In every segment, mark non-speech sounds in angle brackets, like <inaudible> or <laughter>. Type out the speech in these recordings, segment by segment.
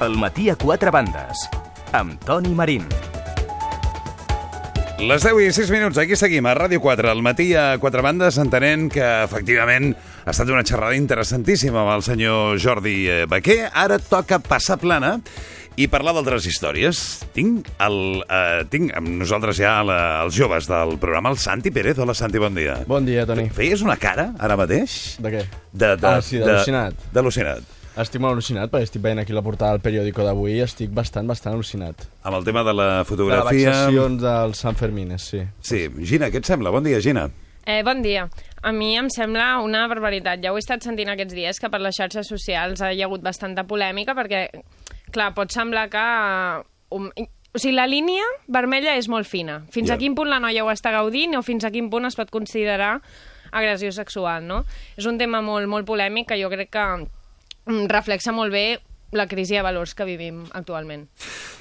El matí a quatre bandes, amb Toni Marín. Les 10 i 6 minuts, aquí seguim, a Ràdio 4, al matí a quatre bandes, entenent que, efectivament, ha estat una xerrada interessantíssima amb el senyor Jordi eh, Baquer. Ara toca passar plana i parlar d'altres històries. Tinc, el, eh, tinc amb nosaltres ja la, els joves del programa, el Santi Pérez. Hola, Santi, bon dia. Bon dia, Toni. Feies una cara, ara mateix? De què? De, de, Ah, sí, d'al·lucinat. D'al·lucinat. Estic molt al·lucinat perquè estic veient aquí la portada del periòdico d'avui i estic bastant, bastant al·lucinat. Amb el tema de la De les fotografia... vexacions del Sant Fermines, sí. Sí, Gina, què et sembla? Bon dia, Gina. Eh, bon dia. A mi em sembla una barbaritat. Ja ho he estat sentint aquests dies, que per les xarxes socials hi ha hagut bastanta polèmica, perquè, clar, pot semblar que... Um, o sigui, la línia vermella és molt fina. Fins Ja. a quin punt la noia ho està gaudint o fins a quin punt es pot considerar agressió sexual, no? És un tema molt, molt polèmic que jo crec que reflexa molt bé la crisi de valors que vivim actualment.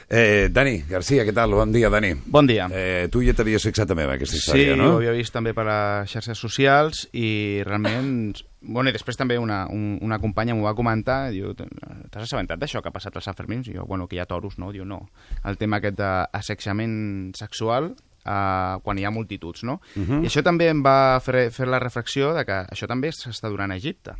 Eh, Dani Garcia, què tal? Bon dia, Dani. Bon dia. Eh, tu ja t'havies fixat també en aquesta Sí, història, no? ho havia vist també per les xarxes socials i realment... Bueno, i després també una, un, una companya m'ho va comentar, diu, t'has assabentat d'això que ha passat als Sant Fermins? I jo, bueno, que hi ha toros, no? Diu, no. El tema aquest d'assetjament sexual uh, quan hi ha multituds, no? Uh -huh. I això també em va fer, fer la reflexió de que això també s'està donant a Egipte.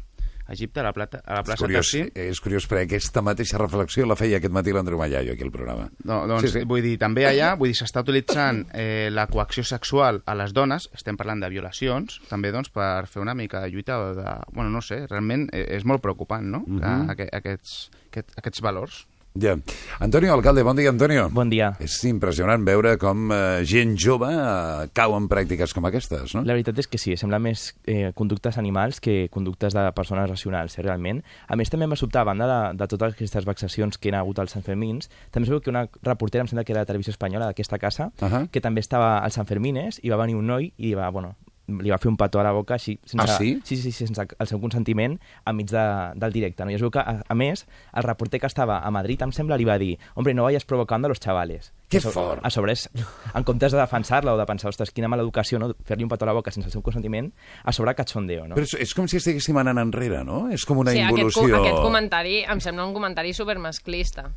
Egipte, a la, plata, a la És plaça curiós, Taksim, és curiós, perquè aquesta mateixa reflexió la feia aquest matí l'Andreu Mallaio aquí al programa. No, doncs, Sí, sí, vull dir, també allà, vull dir, s'està utilitzant eh, la coacció sexual a les dones, estem parlant de violacions, també, doncs, per fer una mica de lluita de... Bueno, no sé, realment eh, és molt preocupant, no?, uh -huh. que, aquests, aquest, aquests valors. Ja. Antonio Alcalde, bon dia, Antonio. Bon dia. És impressionant veure com eh, gent jove eh, cau en pràctiques com aquestes, no? La veritat és que sí, sembla més eh, conductes animals que conductes de persones racionals, eh, realment. A més, també em va sobtar, a banda de, de totes aquestes vexacions que hi ha hagut als Sant Fermins, també sabeu que una reportera, em sembla que era de Televisió Espanyola, d'aquesta casa, Uh -huh. que també estava als Sant Fermines, i va venir un noi i va, bueno, li va fer un petó a la boca així, sense, Ah, sí? Sí, sí, sí, sense el seu consentiment enmig de, del directe. No? I es veu que, a, a més, el reporter que estava a Madrid, em sembla, li va dir hombre, no vayas provocando a los chavales. Que A so- fort. A sobre, és, en comptes de defensar-la o de pensar, ostres, quina mala educació, no? fer-li un petó a la boca sense el seu consentiment, a sobre cachondeo, no? Però és, és com si estiguéssim anant enrere, no? És com una sí, aquest, involució... co aquest comentari em sembla un comentari supermasclista.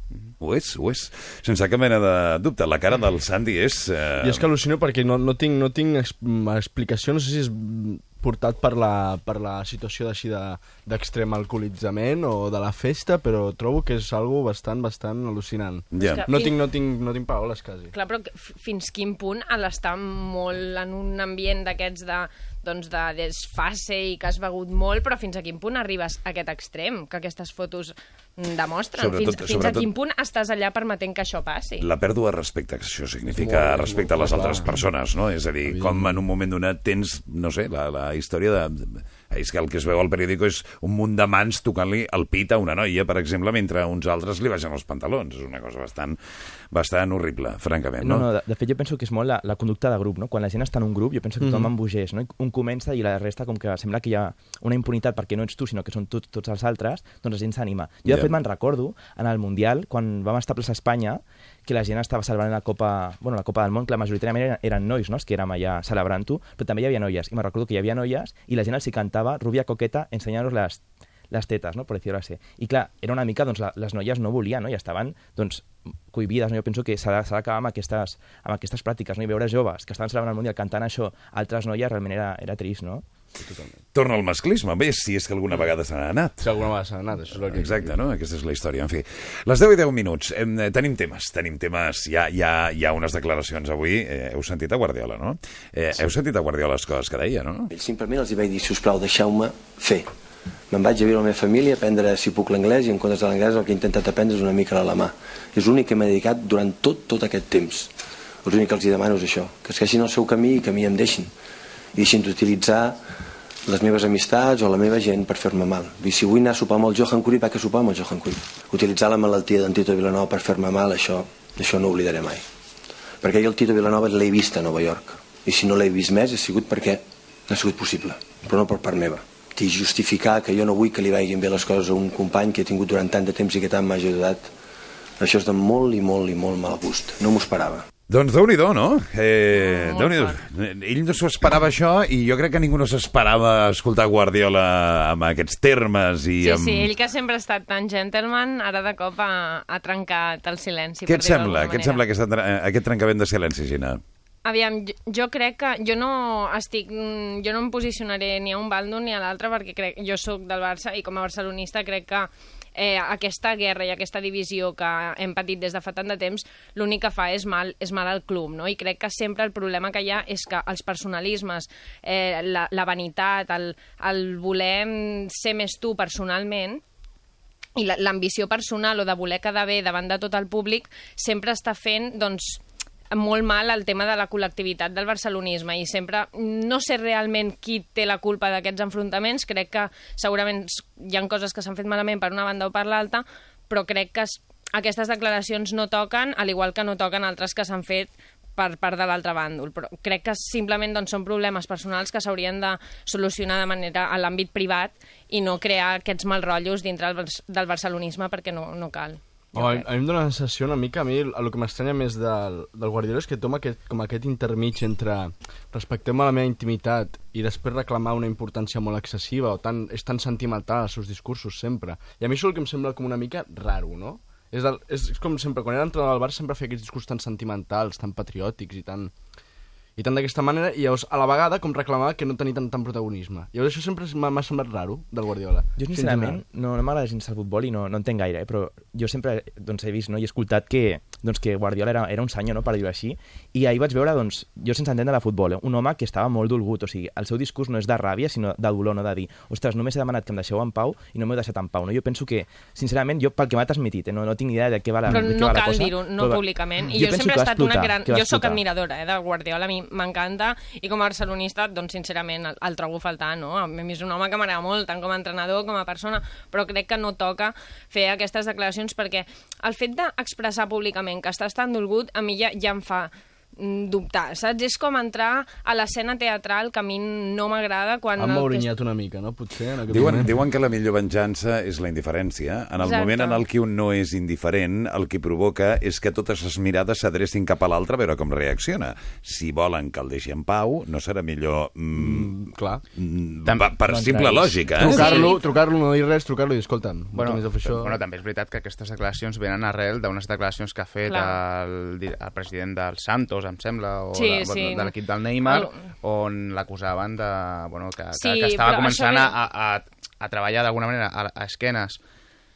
Ho és, ho és. Sense cap mena de dubte. La cara del Sandy és... Eh... I és que al·lucino perquè no, no tinc, no tinc ex explicació, no sé si és portat per la, per la situació d'així de- d'extrem alcoholitzament o de la festa, però trobo que és algo bastant, bastant al·lucinant. Que- No tinc, no, tinc, no tinc paraules, quasi. Clar, però fins quin punt ha d'estar molt en un ambient d'aquests de, doncs de desfase i que has begut molt, però fins a quin punt arribes a aquest extrem que aquestes fotos demostren? Sobretot- fins, fins a quin punt estàs allà permetent que això passi? La pèrdua de respecte, que això significa Molt, respecte a molt les altres clar. persones, no? És a dir, com en un moment donat tens, no sé, la, la història de... És que el que es veu al periòdico és un munt de mans tocant-li el pit a una noia, per exemple, mentre uns altres li baixen els pantalons. És una cosa bastant, bastant horrible, francament, No, no? no, de, de fet jo penso que és molt la, la conducta de grup, no? Quan la gent està en un grup, jo penso que tothom embogeix, no? Un comença i la resta com que sembla que hi ha una impunitat perquè no ets tu, sinó que són tots, tots els altres, doncs la gent s'anima. Jo, de Ja. fet, me'n recordo, en el Mundial, quan vam estar a plaça Espanya, que la gent estava celebrant la Copa, bueno, la Copa del Món, que la majoritàriament eren, eren nois, no?, els que érem allà celebrant-ho, però també hi havia noies. I me recordo que hi havia noies i la gent els hi cantava Rubia Coqueta ensenyant-nos les, les tetes, no? per dir-ho així. I clar, era una mica, doncs, la, les noies no volien, no? i estaven, doncs, cohibides, no? Jo penso que s'ha d'acabar amb, aquestes, amb aquestes pràctiques, no? I veure joves que estaven celebrant el Mundial cantant això, altres noies, realment era, era trist, no? Torna al masclisme, bé, si és que alguna vegada se n'ha anat. Si alguna vegada s'ha anat, això és el que... Exacte, no? Aquesta és la història. En fi, les 10 i 10 minuts. Em, eh, tenim temes, tenim temes. Hi ha, hi ha, hi ha unes declaracions avui. Eh, heu sentit a Guardiola, no? Eh, Heu sentit a Guardiola les coses que deia, no? Ells simplement els hi vaig dir, si us plau, deixeu-me fer. Me'n vaig a viure amb la meva família, a aprendre si puc l'anglès, i en comptes de l'anglès el que he intentat aprendre és una mica l'alemà. És l'únic que m'he dedicat durant tot, tot aquest temps. L'únic que els hi demano és això, que es queixin el seu camí i que a mi em deixin. I deixin d'utilitzar les meves amistats o la meva gent per fer-me mal. Dir, si vull anar a sopar amb el Johan Cruyff, vaig a sopar amb el Johan Cruyff. Utilitzar la malaltia d'en Tito Vilanova per fer-me mal, això, això no ho oblidaré mai. Perquè jo el Tito Vilanova l'he vist a Nova York. I si no l'he vist més ha sigut perquè no ha sigut possible, però no per part meva. I justificar que jo no vull que li vagin bé les coses a un company que he tingut durant tant de temps i que tant m'ha ajudat, això és de molt i molt i molt mal gust. No m'ho esperava. Doncs déu-n'hi-do, no? Eh, déu nhi Ell no s'ho esperava això i jo crec que ningú no s'esperava escoltar Guardiola amb aquests termes i Sí, amb... sí, ell que sempre ha estat tan gentleman, ara de cop ha, ha trencat el silenci. Què et sembla? Què et sembla aquest, aquest trencament de silenci, Gina? Aviam, jo, jo crec que jo no estic... mm, Jo no em posicionaré ni a un bàndol ni a l'altre perquè crec, jo sóc del Barça i com a barcelonista crec que eh, aquesta guerra i aquesta divisió que hem patit des de fa tant de temps l'únic que fa és mal, és mal al club, no? I crec que sempre el problema que hi ha és que els personalismes, eh, la, la vanitat, el, el voler ser més tu personalment, i la- l'ambició personal o de voler quedar bé davant de tot el públic sempre està fent doncs, molt mal el tema de la col·lectivitat del barcelonisme i sempre no sé realment qui té la culpa d'aquests enfrontaments, crec que segurament hi ha coses que s'han fet malament per una banda o per l'altra, però crec que aquestes declaracions no toquen, al igual que no toquen altres que s'han fet per part de l'altre bàndol, però crec que simplement doncs, són problemes personals que s'haurien de solucionar de manera a l'àmbit privat i no crear aquests mal rotllos dintre del barcelonisme perquè no, no cal. Oh, a, a mi em dóna la sensació una mica, a mi el, el que m'estranya més del, del Guardiola és que toma aquest, com aquest intermig entre respectem a la meva intimitat i després reclamar una importància molt excessiva o tan, és tan sentimental als seus discursos sempre. I a mi això el que em sembla com una mica raro, no? És, el, és, és com sempre, quan era entrenador del Barça sempre feia aquests discursos tan sentimentals, tan patriòtics i tan i tant d'aquesta manera, i llavors a la vegada com reclamava que no tenia tant, tant protagonisme. Llavors això sempre m'ha semblat raro, del Guardiola. Jo, sincerament, no, no m'agrada gens el futbol i no, no entenc gaire, eh? però jo sempre doncs, he vist no? i he escoltat que, doncs, que Guardiola era, era un senyor, no? per dir-ho així, i ahir vaig veure, doncs, jo sense entendre de futbol, eh? un home que estava molt dolgut, o sigui, el seu discurs no és de ràbia, sinó de dolor, no de dir, ostres, només he demanat que em deixeu en pau i no m'heu deixat en pau. No? Jo penso que, sincerament, jo pel que m'ha transmitit, eh? no, no tinc ni idea de què va la, Però de què no va la cal cosa, dir-ho, no però va- públicament. I jo, penso sempre he estat una explotar, gran... que va Jo sóc admiradora eh, de Guardiola, a mi m'encanta, i com a barcelonista, doncs, sincerament, el, el trobo a faltar, no? A mi és un home que m'agrada molt, tant com a entrenador com a persona, però crec que no toca fer aquestes declaracions perquè el fet d'expressar públicament que estàs tan dolgut, a mi ja, ja em fa dubtar, saps? És com entrar a l'escena teatral que a mi no m'agrada quan... Han maurinyat una mica, no? Potser, en Diuen, moment. diuen que la millor venjança és la indiferència. En el Exacte. moment en el que un no és indiferent, el que provoca és que totes les mirades s'adrecin cap a l'altre a veure com reacciona. Si volen que el deixi en pau, no serà millor... Mm, Mm, clar. mm, per, per no simple entraris. lògica, eh? Trucar-lo, trucar-lo, no dir res, trucar-lo i escolta'm, Bueno, més això... bueno, també és veritat que aquestes declaracions venen arrel d'unes declaracions que ha fet Clar. el, el president del Santos, em sembla, o Sí, de, sí. de l'equip del Neymar, El- on l'acusaven de... Bueno, que, que, Sí, que estava però començant això a, a, a treballar d'alguna manera a, a esquenes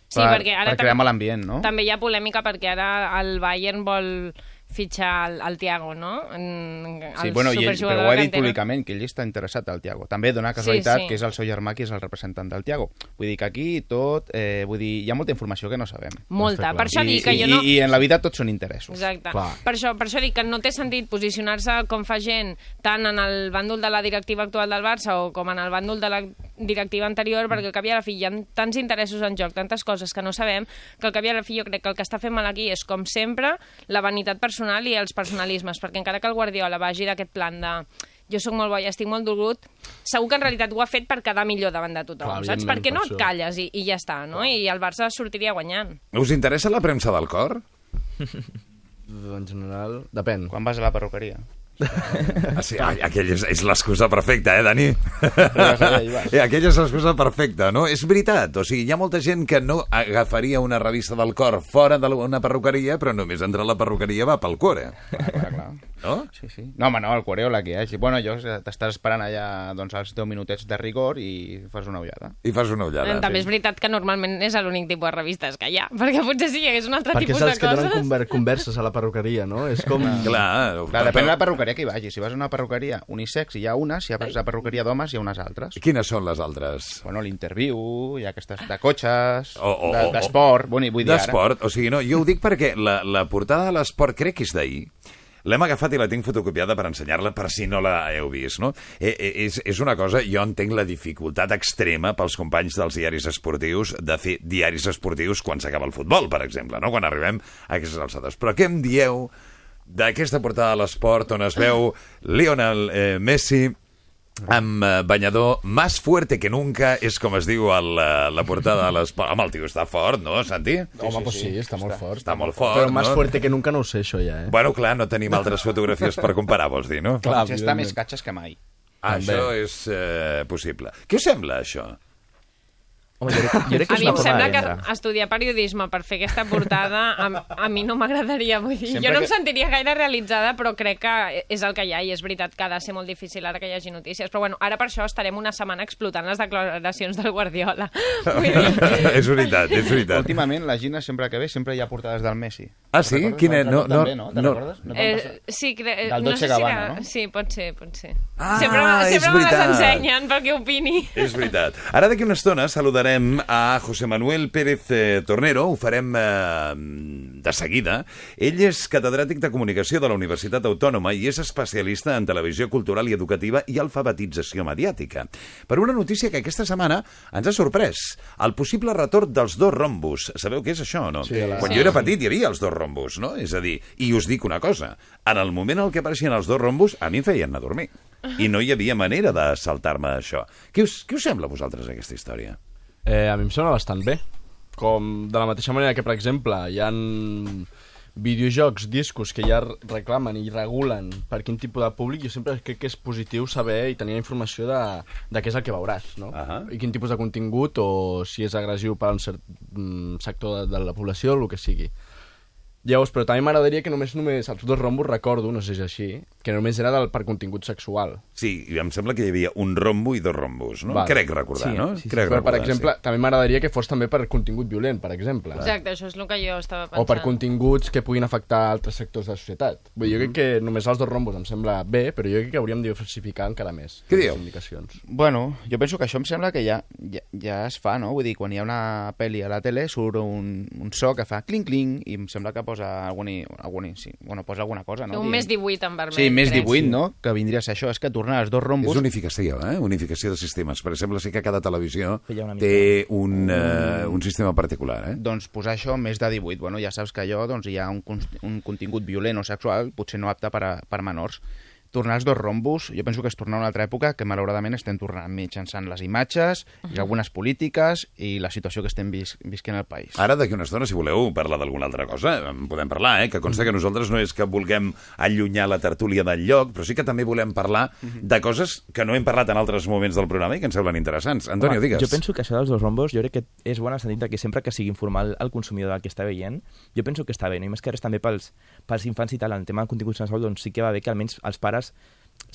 Sí, per, perquè ara per crear mal ambient, no? També hi ha polèmica perquè ara el Bayern vol fitxar el, el Thiago, no? En, Sí, el bueno, i ell, però ho ha dit públicament, que ell està interessat al Tiago. També dona casualitat Sí, sí. que és el seu germà qui és el representant del Tiago. Vull dir que aquí tot... Eh, vull dir, hi ha molta informació que no sabem. Molta. Per això I, dic que i, jo no... I en la vida tots són interessos. Exacte. Clar. Per això, per això dic que no té sentit posicionar-se com fa gent tant en el bàndol de la directiva actual del Barça o com en el bàndol de la directiva anterior, perquè al cap i a la fi hi ha tants interessos en joc, tantes coses que no sabem, que al cap i a la fi jo crec que el que està fent mal aquí és, com sempre, la vanitat personal i els personalismes, perquè encara que el Guardiola vagi d'aquest plan de jo sóc molt bo i estic molt dolgut, segur que en realitat ho ha fet per quedar millor davant de tothom, Clar, saps? Perquè no per et això. calles i, i ja està, no? I el Barça sortiria guanyant. Us interessa la premsa del cor? <laughs> En general, depèn. Quan vas a la perruqueria? Ah, sí, ah, aquella és, és l'excusa perfecta, eh, Dani? Eh, aquella és l'excusa perfecta, no? És veritat, o sigui, hi ha molta gent que no agafaria una revista del cor fora d'una perruqueria, però només entrar a la perruqueria va pel cuore, Clar, clar, clar. No? Sí, sí. No, home, no, el Coreo la que hi hagi. Bueno, jo t'estàs esperant allà doncs, els 10 minutets de rigor i fas una ullada. I fas una ullada. També és veritat que normalment és l'únic tipus de revistes que hi ha, perquè potser si hi hagués un altre Perquè tipus de saps que donen coses... conver converses a la perruqueria, no? És com... Clar, Clar, depèn de la perruqueria que hi vagi. Si vas a una perruqueria unisex hi ha unes, si vas a la perruqueria d'homes hi ha unes altres. Quines són les altres? Bueno, l'interviu, hi ha aquestes de cotxes, O- o- de- o- d'esport... Bueno, i vull dir ara... D'esport, o sigui, no, jo ho dic perquè la, la portada de l'esport crec que és d'ahir. L'hem agafat i la tinc fotocopiada per ensenyar-la per si no la heu vist, no? Eh, eh, és, és una cosa, jo entenc la dificultat extrema pels companys dels diaris esportius de fer diaris esportius quan s'acaba el futbol, per exemple, no? Quan arribem a aquestes alçades. Però què em dieu d'aquesta portada de l'esport on es veu Lionel eh, Messi amb eh, banyador más fuerte que nunca, és com es diu a la, la portada de les... Home, el tio està fort, no, Santi? Home, pues sí, està molt fort. Està molt fort, Però més no? fuerte que nunca no ho sé, això ja, eh? Bueno, clar, no tenim altres fotografies per comparar, vols dir, no? Clar, Potser està més catxes que mai. Ah, també. això és eh, possible. Què us sembla, això? Home, jo crec, jo crec que A mi em forma sembla que estudiar periodisme per fer aquesta portada a, a mi no m'agradaria, vull dir, Sempre jo no em que- sentiria gaire realitzada, però crec que és el que hi ha i és veritat que ha de ser molt difícil ara que hi hagi notícies. Però bueno, ara per això estarem una setmana explotant les declaracions del Guardiola. <laughs> Vull dir, és veritat, és veritat. Últimament, la Gina, sempre que ve, sempre hi ha portades del Messi. Ah, sí? Quina- no- Rato també, no- no? Te'n no. recordes? No? Eh, sí, cre... Del no Dolce sé Gabbana, si era... no? Sí, pot ser, pot ser. Ah, sempre és sempre me les ensenyen perquè opini. És veritat. Ara d'aquí una estona saludarem a José Manuel Pérez eh, Tornero, ho farem eh, de seguida. Ell és catedràtic de Comunicació de la Universitat Autònoma i és especialista en televisió cultural i educativa i alfabetització mediàtica. Per una notícia que aquesta setmana ens ha sorprès. El possible retorn dels dos rombos. Sabeu què és això o no? Sí, la- Quan jo era petit hi havia els dos rombos, no? És a dir, i us dic una cosa, en el moment en què apareixien els dos rombos, a mi em feien anar a dormir. I no hi havia manera de saltar-me això. Què us, què us sembla a vosaltres aquesta història? Eh, a mi em sembla bastant bé. Com de la mateixa manera que, per exemple, hi han videojocs, discos que ja reclamen i regulen per quin tipus de públic, jo sempre crec que és positiu saber i tenir informació de, de què és el que veuràs, no? Ahà. I quin tipus de contingut o si és agressiu per a un cert mm, sector de, de la població o el que sigui. Llavors, però també m'agradaria que només, només els dos rombos, recordo, no sé si és així, que només era del, per contingut sexual. Sí, i em sembla que hi havia un rombo i dos rombos, no? Vale. Crec recordar, Sí, no? sí, sí. Crec Però, per recordar, exemple, també m'agradaria que fos també per contingut violent, per exemple. Exacte, això és el que jo estava pensant. o per continguts que puguin afectar altres sectors de la societat. Vull dir, jo crec que només els dos rombos em sembla bé, però jo crec que hauríem de diversificar encara més Què les dieu? indicacions. Bueno, jo penso que això em sembla que ja, ja, ja es fa, no? Vull dir, quan hi ha una pel·li a la tele surt un, un so que fa cling-cling i em sembla que posa algun, algun, sí, bueno, posa alguna cosa, no? Un més 18 en vermell. Sí, més crec. 18, no? Que vindria a ser això, és que tornar els dos rombos... És unificació, eh? Unificació de sistemes. Per exemple, sí que cada televisió té un, eh, un sistema particular, eh? Doncs posar això més de 18. Bueno, ja saps que allò doncs, hi ha un, un contingut violent o sexual, potser no apte per, a, per menors. Tornar els dos rombos, jo penso que és tornar a una altra època que malauradament estem tornant mitjançant les imatges i algunes polítiques i la situació que estem vis visquent al país. Ara, d'aquí una estona, si voleu parlar d'alguna altra cosa, en podem parlar, eh? Que consta que nosaltres no és que vulguem allunyar la tertúlia del lloc, però sí que també volem parlar de coses que no hem parlat en altres moments del programa i que ens semblen interessants. Antonio, Home, digues. Jo penso que això dels dos rombos, jo crec que és bona en el sentit que sempre que sigui informal el consumidor del que està veient, jo penso que està bé, no? i més que res també pels, pels infants i tal, en tema de contingut sexual, doncs sí que va bé que almenys els pares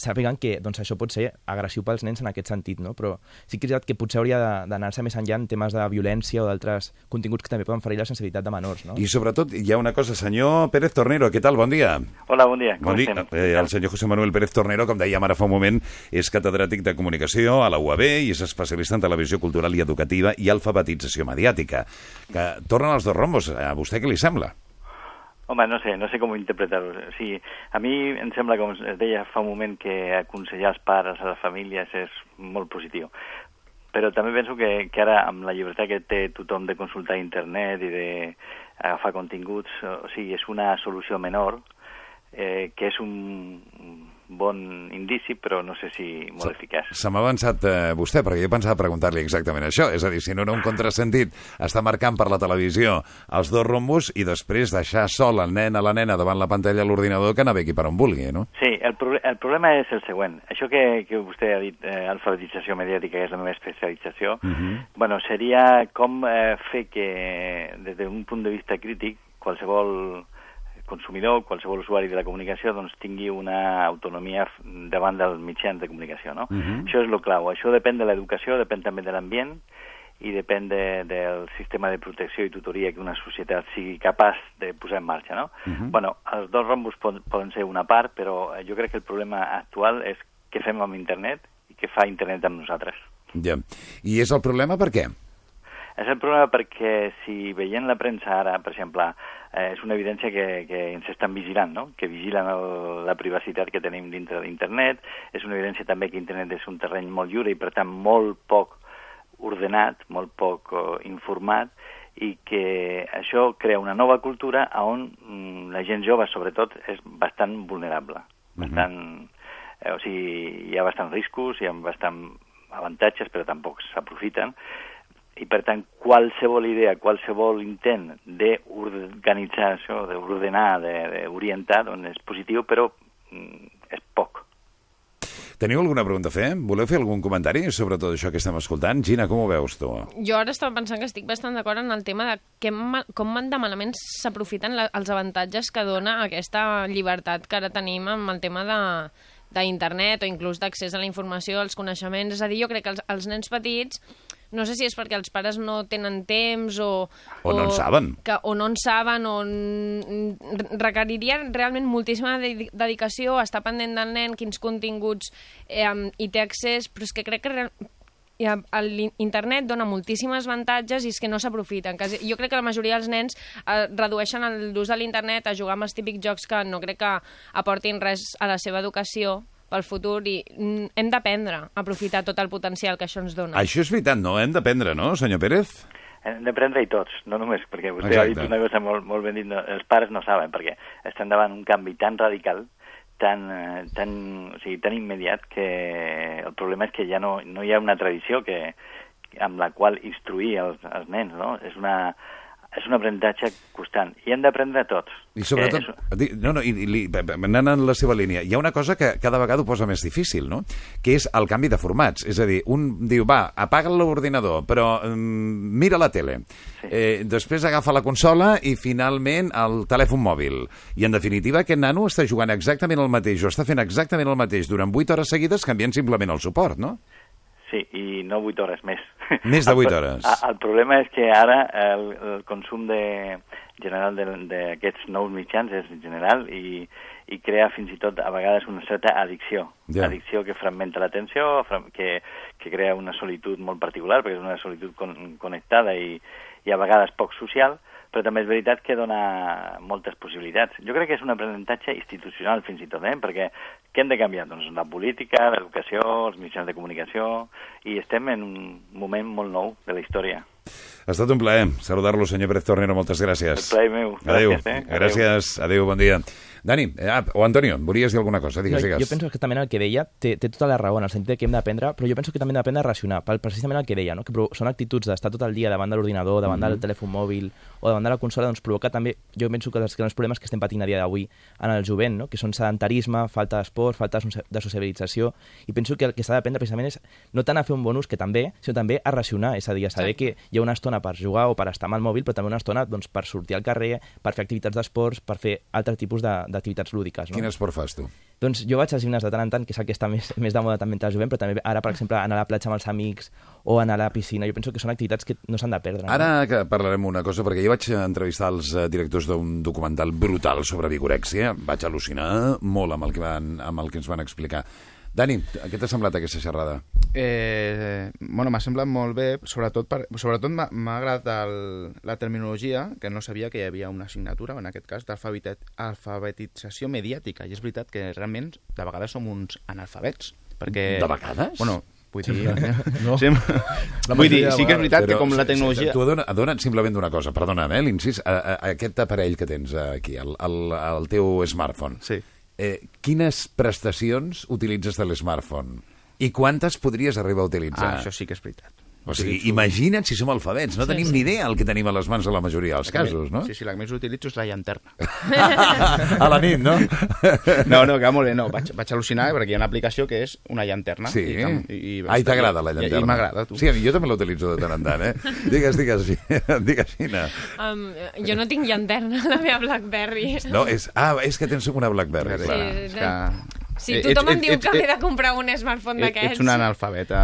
sàpiguen que doncs, això pot ser agressiu pels nens en aquest sentit, no? però sí que és veritat que potser hauria de- d'anar-se més enllà en temes de violència o d'altres continguts que també poden ferir la sensibilitat de menors. No? I sobretot hi ha una cosa, senyor Pérez Tornero, què tal? Bon dia. Hola, bon dia. Bon Com dia. estem? Eh, el senyor José Manuel Pérez Tornero, com dèiem ara fa un moment, és catedràtic de comunicació a la UAB i és especialista en televisió cultural i educativa i alfabetització mediàtica. Que tornen els dos rombos. A vostè què li sembla? Home, no sé, no sé com interpretar-ho. O sigui, a mi em sembla, com es deia fa un moment, que aconsellar els pares, a les famílies, és molt positiu. Però també penso que, que ara, amb la llibertat que té tothom de consultar internet i d'agafar continguts, o sigui, és una solució menor, eh, que és un bon indici, però no sé si molt eficaç. Se m'ha avançat eh, vostè, perquè jo pensava preguntar-li exactament això. És a dir, si no era un contrasentit, està marcant per la televisió els dos rombos i després deixar sol el nen a la nena davant la pantalla a l'ordinador que navegui per on vulgui, no? Sí, el, pro el problema és el següent. Això que, que vostè ha dit, eh, alfabetització mediàtica, que és la meva especialització, uh -huh. bueno, seria com eh, fer que, des d'un punt de vista crític, qualsevol consumidor, qualsevol usuari de la comunicació, doncs tingui una autonomia davant dels mitjans de comunicació, no? Uh -huh. Això és el clau. Això depèn de l'educació, depèn també de l'ambient, i depèn de, del sistema de protecció i tutoria que una societat sigui capaç de posar en marxa, no? Uh -huh. Bueno, els dos rombos poden, poden ser una part, però eh, jo crec que el problema actual és què fem amb internet i què fa internet amb nosaltres. Ja. I és el problema per què? És el problema perquè si veient la premsa ara, per exemple, eh, és una evidència que, que ens estan vigilant, no? que vigilen el, la privacitat que tenim dintre d'internet, és una evidència també que internet és un terreny molt lliure i per tant molt poc ordenat, molt poc uh, informat, i que això crea una nova cultura on mm, la gent jove, sobretot, és bastant vulnerable, bastant Eh, o sigui, hi ha bastants riscos, hi ha bastant avantatges, però tampoc s'aprofiten. I, per tant, qualsevol idea, qualsevol intent d'organitzar això, d'ordenar, de- d'orientar, doncs és positiu, però mm, és poc. Teniu alguna pregunta a fer? Voleu fer algun comentari sobre tot això que estem escoltant? Gina, com ho veus tu? Jo ara estava pensant que estic bastant d'acord en el tema de que com de malament s'aprofiten els avantatges que dona aquesta llibertat que ara tenim amb el tema de d'internet o inclús d'accés a la informació, als coneixements. És a dir, jo crec que els, els nens petits no sé si és perquè els pares no tenen temps o... O no en saben. Que, o no en saben, o requeriria realment moltíssima de- dedicació, estar pendent del nen, quins continguts eh, hi té accés, però és que crec que real, i a- a l'internet dona moltíssimes avantatges i és que no s'aprofiten. Jo crec que la majoria dels nens eh, redueixen l'ús de l'internet a jugar amb els típics jocs que no crec que aportin res a la seva educació pel futur i hem d'aprendre a aprofitar tot el potencial que això ens dona. Això és veritat, no? Hem d'aprendre, no, senyor Pérez? Hem d'aprendre-hi tots, no només, perquè vostè Exacte. ha dit una cosa molt, molt ben dit, no, els pares no saben, perquè estan davant un canvi tan radical, tan, eh, tan, o sigui, tan immediat, que el problema és que ja no, no hi ha una tradició que, amb la qual instruir els, els nens, no? És una, és un aprenentatge constant, i hem d'aprendre tots. I sobretot, Que di- no, no, i, i, anant en la seva línia, hi ha una cosa que cada vegada ho posa més difícil, no? Que és el canvi de formats. És a dir, un diu, va, apaga l'ordinador, però mm, mira la tele. Sí. Eh, després agafa la consola i finalment el telèfon mòbil. I en definitiva aquest nano està jugant exactament el mateix o està fent exactament el mateix durant 8 hores seguides canviant simplement el suport, no? Sí, i no 8 hores més. Més de <laughs> El vuit pro- hores. a- El problema és que ara el, el consum de, general de- d'aquests nous mitjans és general i, i crea fins i tot a vegades una certa addicció. Ja. Addicció que fragmenta l'atenció, que, que crea una solitud molt particular, perquè és una solitud con, connectada i, i a vegades poc social, però també és veritat que dona moltes possibilitats. Jo crec que és un aprenentatge institucional fins i tot, eh? perquè què hem de canviar? Doncs la política, l'educació, els mitjans de comunicació, i estem en un moment molt nou de la història. Ha estat un plaer saludar-lo, senyor Pérez Tornero. Moltes gràcies. El plaer meu. Adéu. Gràcies, eh? Adéu. Gràcies. Adéu, bon dia. Dani, eh, ah, o Antonio, volies dir alguna cosa? Digues, No, digues. jo penso que també en el que deia té, té tota la raó en el sentit que hem d'aprendre, però jo penso que també hem d'aprendre a racionar, pel, precisament el que deia, no? que són actituds d'estar tot el dia davant de l'ordinador, davant Mhm. del telèfon mòbil o davant de la consola, doncs provoca també, jo penso que els grans problemes que estem patint a dia d'avui en el jovent, no? que són sedentarisme, falta d'esport, falta de soci- de socialització, i penso que el que s'ha d'aprendre precisament és no tant a fer un bon ús, que també, sinó també a racionar, és a dir, a saber que hi ha una estona per jugar o per estar amb el mòbil, però també una estona doncs, per sortir al carrer, per fer activitats d'esports, per fer altres tipus de- d'activitats lúdiques. No? Quin esport fas tu? Doncs jo vaig al gimnàs de tant en tant, que és el que està més, més de moda també entre el jovent, però també ara, per exemple, anar a la platja amb els amics o anar a la piscina, jo penso que són activitats que no s'han de perdre. no? Ara que parlarem una cosa, perquè jo vaig entrevistar els eh, directors d'un documental brutal sobre vigorèxia, vaig al·lucinar molt amb el que, van, amb el que ens van explicar. Dani, què t'ha semblat aquesta xerrada? Eh, bueno, m'ha semblat molt bé, sobretot, per, sobretot m'ha agradat el, la terminologia, que no sabia que hi havia una assignatura, en aquest cas, d'alfabetització mediàtica. I és veritat que realment de vegades som uns analfabets. Perquè, De vegades? Bueno, vull dir... <laughs> No. Sí, La vull dir, sí que és veritat que Però, com la tecnologia... sí, Tu adona, adona't simplement d'una cosa, perdona'm, eh, l'incís, aquest aparell que tens aquí, el, el, el teu smartphone, Sí. Eh, quines prestacions utilitzes de l'smartphone? I quantes podries arribar a utilitzar? Ah, això sí que és veritat. O sigui, imagina't si som alfabets, no tenim ni idea el que tenim a les mans a la majoria dels casos, no? Sí, sí, la que més utilitzo és la llanterna. <laughs> a la nit, no? No, no, que molt bé, no, vaig, vaig al·lucinar perquè hi ha una aplicació que és una llanterna. Sí. I, i, i, Ai, t'agrada la llanterna? I, i m'agrada, tu. Sí, a mi jo també l'utilitzo de tant en tant, eh? <laughs> Digues, digues, <laughs> digues, Gina. Um, jo no tinc llanterna la meva Blackberry. No, és... Ah, és que tens una Blackberry, Sí, clar. és que... Si Eh, tothom ets- em diu que m'he de comprar un smartphone Ets, d'aquests... ets un analfabeta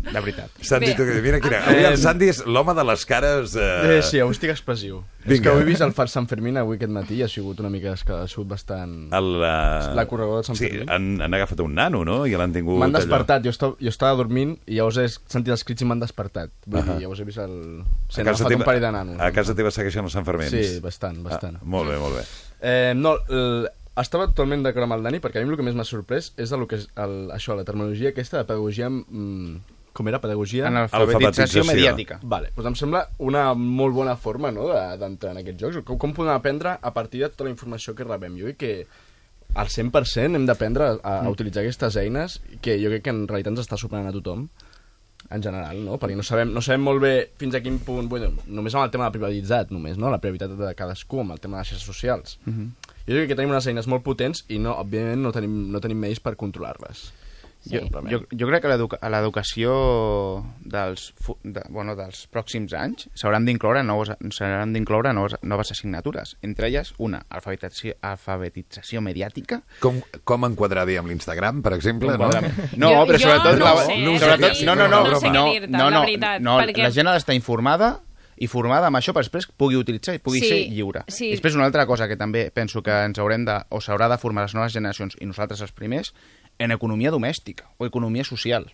de veritat. Santi, tu, que- mira, quina... Avui el Santi és l'home de les cares... Eh... Eh, sí, avui estic expressiu. Vinga. És que avui he vist el Far Sant Fermín avui aquest matí i ha sigut una mica esca- ha sigut bastant... El, uh... La correguda de Sant sí, Fermín. han, han agafat un nano, no? I l'han tingut... M'han allò. despertat, jo, estava, jo estava dormint i llavors he sentit els crits i m'han despertat. Vull Ahà. dir, llavors he vist el... Se n'ha agafat un parell de nanos. a casa teva segueixen els Santfermins? Sí, bastant, bastant. Ah, molt bé, molt bé. Eh, no, el, estava totalment d'acord amb el Dani perquè a mi el que més m'ha sorprès és el que és el, això, la terminologia aquesta de pedagogia... Mm, com era? Pedagogia... Analfabetització Alfabetització. mediàtica. Vale, doncs em sembla una molt bona forma no, de- d'entrar en aquests jocs. Com, com podem aprendre a partir de tota la informació que rebem? Jo crec que al 100% hem d'aprendre a, a utilitzar aquestes eines que jo crec que en realitat ens està superant a tothom en general, no? Perquè no sabem, no sabem molt bé fins a quin punt... Bueno, només amb el tema de privatitzat, només, no? La prioritat de cadascú, amb el tema de les xarxes socials. Uh -huh. Jo crec que tenim unes eines molt potents i, no, òbviament, no tenim, no tenim més per controlar-les. Sí. Jo, jo, jo crec que a l'educació dels, de, bueno, dels pròxims anys s'hauran d'incloure noves, s'hauran d'incloure noves, noves assignatures. Entre elles, una, alfabetització, alfabetització mediàtica. Com, com enquadrar-hi amb l'Instagram, per exemple, no? No, Jo- però jo sobretot... no la, sé, eh? sobretot, no, no, no, no sé no, no, la no, veritat, no, perquè- la gent ha d'estar informada i formada amb això per després pugui utilitzar i pugui Sí, ser lliure. sí. I després una altra cosa que també penso que ens haurem de, o s'haurà de formar les noves generacions i nosaltres els primers, en economia domèstica o economia social.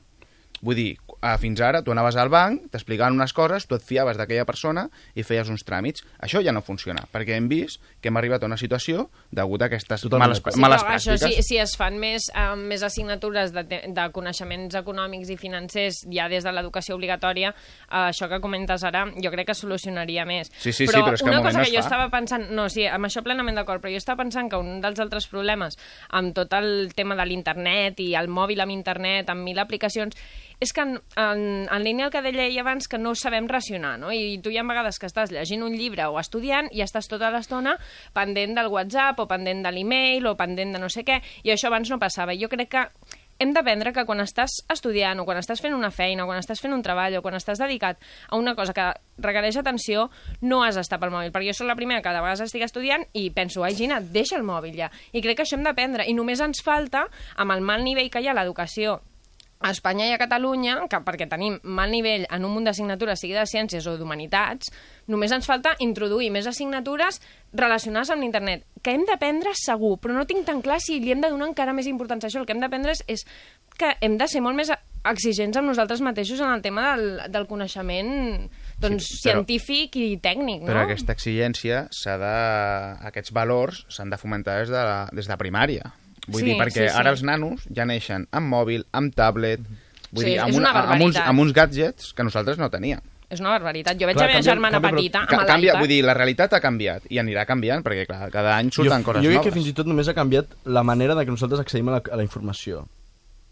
Vull dir, eh, fins ara tu anaves al banc, t'explicaven unes coses, tu et fiaves d'aquella persona i feies uns tràmits. Això ja no funciona, perquè hem vist que hem arribat a una situació degut a aquestes Totalment males. Sí, males però això, pràctiques. si, si es fan més, uh, més assignatures de, de coneixements econòmics i financers ja des de l'educació obligatòria, uh, això que comentes ara, jo crec que solucionaria més. Sí, sí, sí, però però és que una cosa no que es jo fa. estava pensant... No, sí, amb això plenament d'acord, però jo estava pensant que un dels altres problemes amb tot el tema de l'internet i el mòbil amb internet, amb mil aplicacions, és que en, en, en línia el que deia abans, que no sabem racionar, no? I tu hi ha vegades que estàs llegint un llibre o estudiant i estàs tota l'estona pendent del WhatsApp o pendent de l'email o pendent de no sé què, i això abans no passava. Jo crec que hem d'aprendre que quan estàs estudiant o quan estàs fent una feina o quan estàs fent un treball o quan estàs dedicat a una cosa que requereix atenció, no has d'estar pel mòbil. Perquè jo sóc la primera que de vegades estic estudiant i penso, ai, Gina, deixa el mòbil ja. I crec que això hem d'aprendre. I només ens falta, amb el mal nivell que hi ha a l'educació a Espanya i a Catalunya, que perquè tenim mal nivell en un munt d'assignatures, sigui de ciències o d'humanitats, només ens falta introduir més assignatures relacionades amb l'internet, que hem d'aprendre segur, però no tinc tan clar si li hem de donar encara més importància a això. El que hem d'aprendre és, és que hem de ser molt més exigents amb nosaltres mateixos en el tema del, del coneixement doncs, Sí, però- científic i tècnic, no? Però aquesta exigència s'ha de... Aquests valors s'han de fomentar des de, la, des de primària. Vull Sí, dir, perquè sí, sí. ara els nanos ja neixen amb mòbil, amb tablet, vull Sí, dir, és amb, una amb, uns, amb uns gadgets que nosaltres no teníem. És una barbaritat. Jo veig Clar, la meva canvia- germana canvia, però petita Ca amb canvia, vull dir, la realitat ha canviat i anirà canviant perquè, clar, cada any surten jo, coses jo crec noves. que fins i tot només ha canviat la manera de que nosaltres accedim a la, a la informació.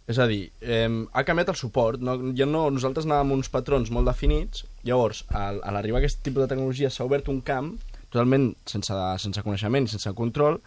És a dir, eh, ha canviat el suport. No, ja no, nosaltres anàvem uns patrons molt definits, llavors, al, a l'arribar a aquest tipus de tecnologia s'ha obert un camp totalment sense, sense coneixement sense control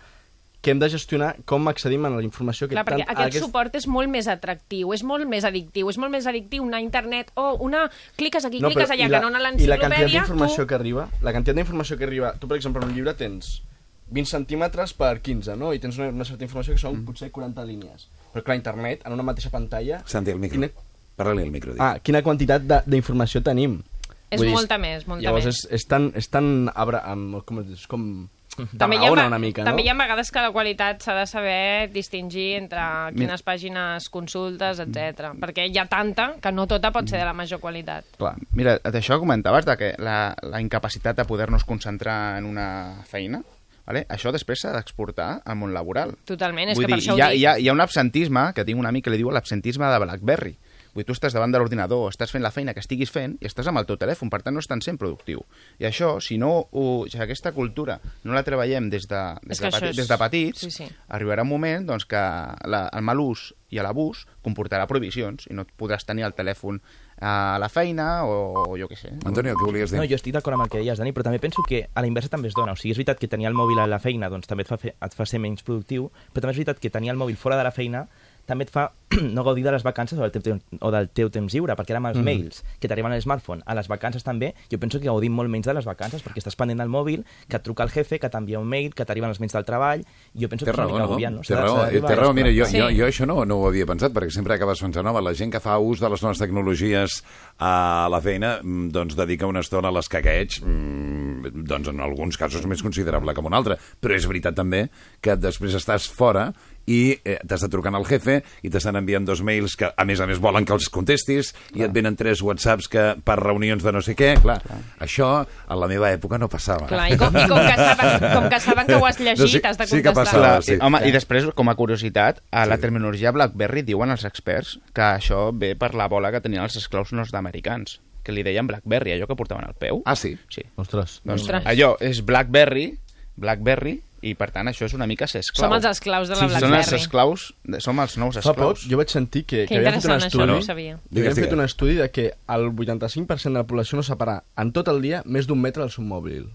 que hem de gestionar com accedim a la informació que Clar, perquè tant- aquest, aquest- suport és molt més atractiu, és molt més addictiu, és molt més addictiu anar a internet o una... cliques aquí, No, cliques allà, i que no a I la quantitat l'enciclopèdia, d'informació tu... que arriba, la quantitat d'informació que arriba, tu per exemple en un llibre tens 20 centímetres per 15, no? I tens una, una certa informació que són mm. potser 40 línies. Però clar, internet, en una mateixa pantalla... Santi, el micro. Quina, Parla-li al micro. dic. ah, quina quantitat de- d'informació tenim. És Vull dir, molta més, molta llavors més. és, és tan... És tan abra, amb, com, és com També hi, ha, una mica, també no? hi ha vegades que la qualitat s'ha de saber distingir entre quines pàgines consultes, etc. Perquè hi ha tanta que no tota pot ser de la major qualitat. Clar. Mira, d'això comentaves, de que la, la incapacitat de poder-nos concentrar en una feina, vale? això després s'ha d'exportar al món laboral. Totalment, és Vull que per dir, això ho hi ha, dic. hi, ha, hi ha un absentisme, que tinc un amic que li diu l'absentisme de BlackBerry. Vull dir, tu estàs davant de l'ordinador, estàs fent la feina que estiguis fent i estàs amb el teu telèfon, per tant no estàs sent productiu. I això, si no ho, si aquesta cultura no la treballem des de, des de, peti, és- des de petits, sí, sí. arribarà un moment doncs, que la, el mal ús i l'abús comportarà prohibicions i no et podràs tenir el telèfon a la feina o, jo què sé. Antonio, què volies dir? No, jo estic d'acord amb el que deies, Dani, però també penso que a la inversa també es dona. O sigui, és veritat que tenir el mòbil a la feina doncs, també et fa, fer, et fa ser menys productiu, però també és veritat que tenir el mòbil fora de la feina també et fa <clears throat> no gaudir de les vacances o del teu, o del teu temps lliure, perquè ara amb els mm. mails que t'arriben a l'smartphone, a les vacances també, jo penso que gaudim molt menys de les vacances, perquè estàs pendent del mòbil, que et truca el jefe, que t'envia un mail, que t'arriben els mails del treball, i jo penso Té que és una raó, mica no? agobiant, no? Té raó, té raó. Mira, jo, Sí. jo, jo això no, no ho havia pensat, perquè sempre acabes pensant, home, la gent que fa ús de les noves tecnologies a la feina, mm, doncs dedica una estona a l'escaqueig, mm, doncs en alguns casos més considerable que en un altre. Però és veritat també que després estàs fora i eh, t'està trucant el jefe i t'estan enviant dos mails que, a més a més, volen que els contestis i et venen tres whatsapps que per reunions de no sé què. Clar, això a la meva època no passava. Clar, i com, i com, que saben, com que saben que ho has llegit, No, sí- has de sí que contestar. passava. La, sí. Home, i després, com a curiositat, a la terminologia BlackBerry diuen els experts que això ve per la bola que tenien els esclaus nord-americans, que li deien BlackBerry, allò que portaven al peu. Ah, sí? Sí. Ostres. Doncs Ostres. allò és BlackBerry, BlackBerry, I, per tant, això és una mica ser esclau. Som els esclaus de la Són els Blackberry. esclaus, de, som els nous Fa poc esclaus. jo vaig sentir que, Que que havien fet un interessant, això, estudi, no sabia. que Digues, fet un estudi de que el 85% de la població no separa en tot el dia més d'un metre del seu mòbil.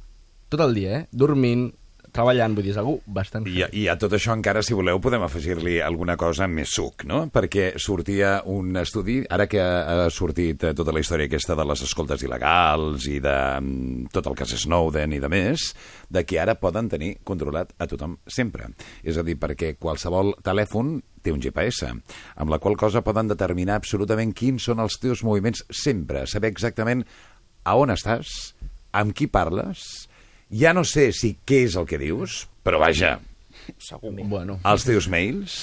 Tot el dia, eh? Dormint, treballant, vull dir, és algú bastant... I, I a tot això encara, si voleu, podem afegir-li alguna cosa més suc, no? Perquè sortia un estudi, ara que ha sortit eh, tota la història aquesta de les escoltes il·legals i de mm, tot el cas Snowden i de més, de que ara poden tenir controlat a tothom sempre. És a dir, perquè qualsevol telèfon té un GPS, amb la qual cosa poden determinar absolutament quins són els teus moviments sempre, saber exactament a on estàs, amb qui parles, ja no sé si què és el que dius, però vaja, Segur. Bueno, els teus mails,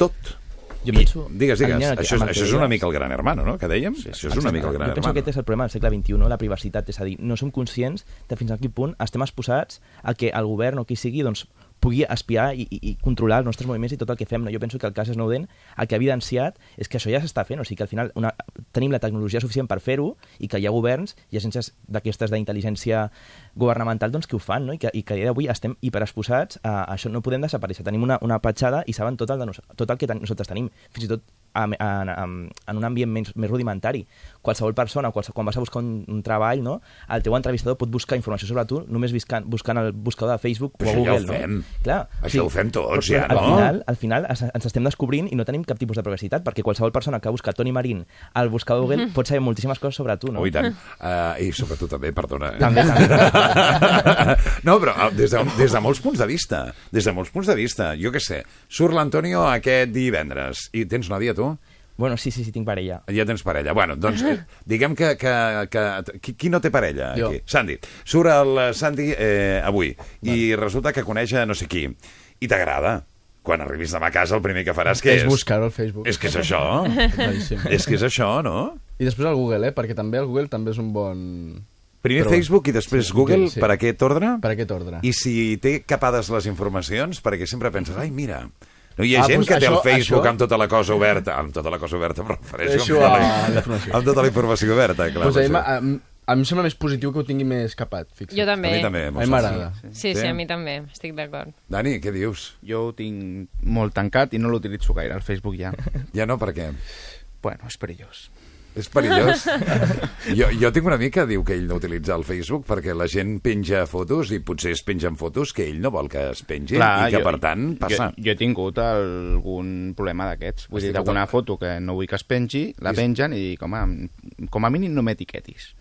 tot. Jo penso... Digues, digues, Alineant això, que això és una mica el gran hermano, no?, que dèiem? Sí, això és una mica el gran jo penso que aquest és el problema del segle XXI, la privacitat, és a dir, no som conscients de fins a quin punt estem exposats a que el govern o qui sigui doncs, pugui espiar i, i, i controlar els nostres moviments i tot el que fem. No? Jo penso que el cas Snowden el que ha evidenciat és que això ja s'està fent, o sigui que al final una, tenim la tecnologia suficient per fer-ho i que hi ha governs i agències d'aquestes d'intel·ligència governamental doncs, que ho fan no? I, que, i que a dia d'avui estem hiperexposats a, a això. No podem desaparèixer. Tenim una, una petjada i saben tot el, de nos, tot el que ten, nosaltres tenim. Fins i tot en, en, en, en un ambient més, més rudimentari. Qualsevol persona, qualsevol, quan vas a buscar un, un treball, no? el teu entrevistador pot buscar informació sobre tu només buscant, buscant el buscador de Facebook Però o a això ja Google. ho fem. No? Clar, Això ho fem tots, però ja, al no? Final, al final es- ens estem descobrint i no tenim cap tipus de privacitat, perquè qualsevol persona que busca Toni Marín al buscador Google pot saber moltíssimes coses sobre tu. No? Oh, i tant. Uh, I sobretot també, perdona. eh? També, també. <laughs> <laughs> no, però des de, des de molts punts de vista. Des de molts punts de vista. Jo què sé, surt l'Antonio aquest divendres. I tens nòvia, tu? Bueno, sí, sí, sí, tinc parella. Ja tens parella. Bueno, doncs, eh, diguem que... que, que qui, qui no té parella Jo. aquí? Sandy. Surt el eh, Sandy eh, avui i resulta que coneix a no sé qui i t'agrada. Quan arribis demà a casa el primer que faràs què és és? buscar-ho al Facebook. És que és això. És que és això, no? I després el Google, eh? Perquè també el Google també és un bon... Primer Però- Facebook i després Sí, Google, sí. per aquest ordre? Per aquest ordre. I si té capades les informacions, perquè sempre penses, ai, mira... No hi ha Ah, gent doncs que té el això- Facebook això- amb tota la cosa oberta, amb tota la cosa oberta, però refereixo Deixo amb, tota a la, <laughs> amb tota la informació oberta, clar. pues a, mi, això. a, a mi em sembla més positiu que ho tingui més capat, fixa't. Jo A també. mi també. A mi m'agrada. Sí, sí, Sí? a mi també, estic d'acord. Dani, què dius? Jo ho tinc molt tancat i no l'utilitzo gaire, el Facebook ja. Ja no, per què? bueno, és perillós. És perillós. <laughs> jo, jo tinc un amic que diu que ell no utilitza el Facebook perquè la gent penja fotos i potser es pengen fotos que ell no vol que es pengin i que, per tant, passa. Jo, jo he tingut algun problema d'aquests. Vull dir, el- foto que no vull que es pengi, la I- pengen i dic, home, com a mínim no m'etiquetis.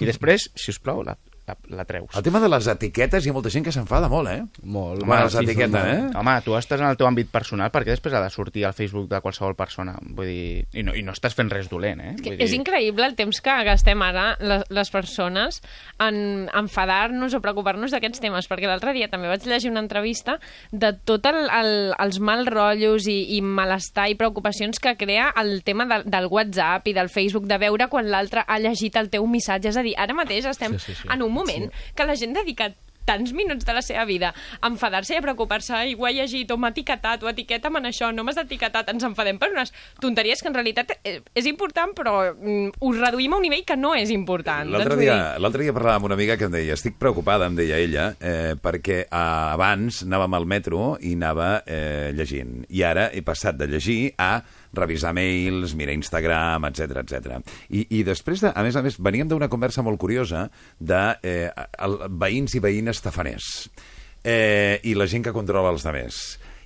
I després, si us plau, la, la, la treus. El tema de les etiquetes hi ha molta gent que s'enfada molt, eh? Molt. Home, les sí, etiquetes, molt. eh? Home, tu estàs en el teu àmbit personal perquè després ha de sortir al Facebook de qualsevol persona. Vull dir, i no, i no estàs fent res dolent, eh? Que Vull és increïble el temps que gastem ara les, les persones en enfadar-nos o preocupar-nos d'aquests temes, perquè l'altre dia també vaig llegir una entrevista de tot el, el, els mal rotllos i, i malestar i preocupacions que crea el tema del, del WhatsApp i del Facebook, de veure quan l'altre ha llegit el teu missatge. És a dir, ara mateix estem Sí, sí, sí. en un moment que la gent dedica tants minuts de la seva vida a enfadar-se i a preocupar-se i ho ha llegit o m'ha etiquetat o etiqueta'm en això, no m'has etiquetat ens enfadem per unes tonteries que en realitat eh, és important però mm, ho reduïm a un nivell que no és important L'altre Doncs dia, dir, l'altre dia parlava amb una amiga que em deia estic preocupada, em deia ella, eh, perquè eh, abans anàvem al metro i anava eh, llegint. I ara he passat de llegir a revisar mails, mirar Instagram, etc etc. I, I després, de, a més a més, veníem d'una conversa molt curiosa de eh, el, veïns i veïnes tafaners eh, i la gent que controla els demés.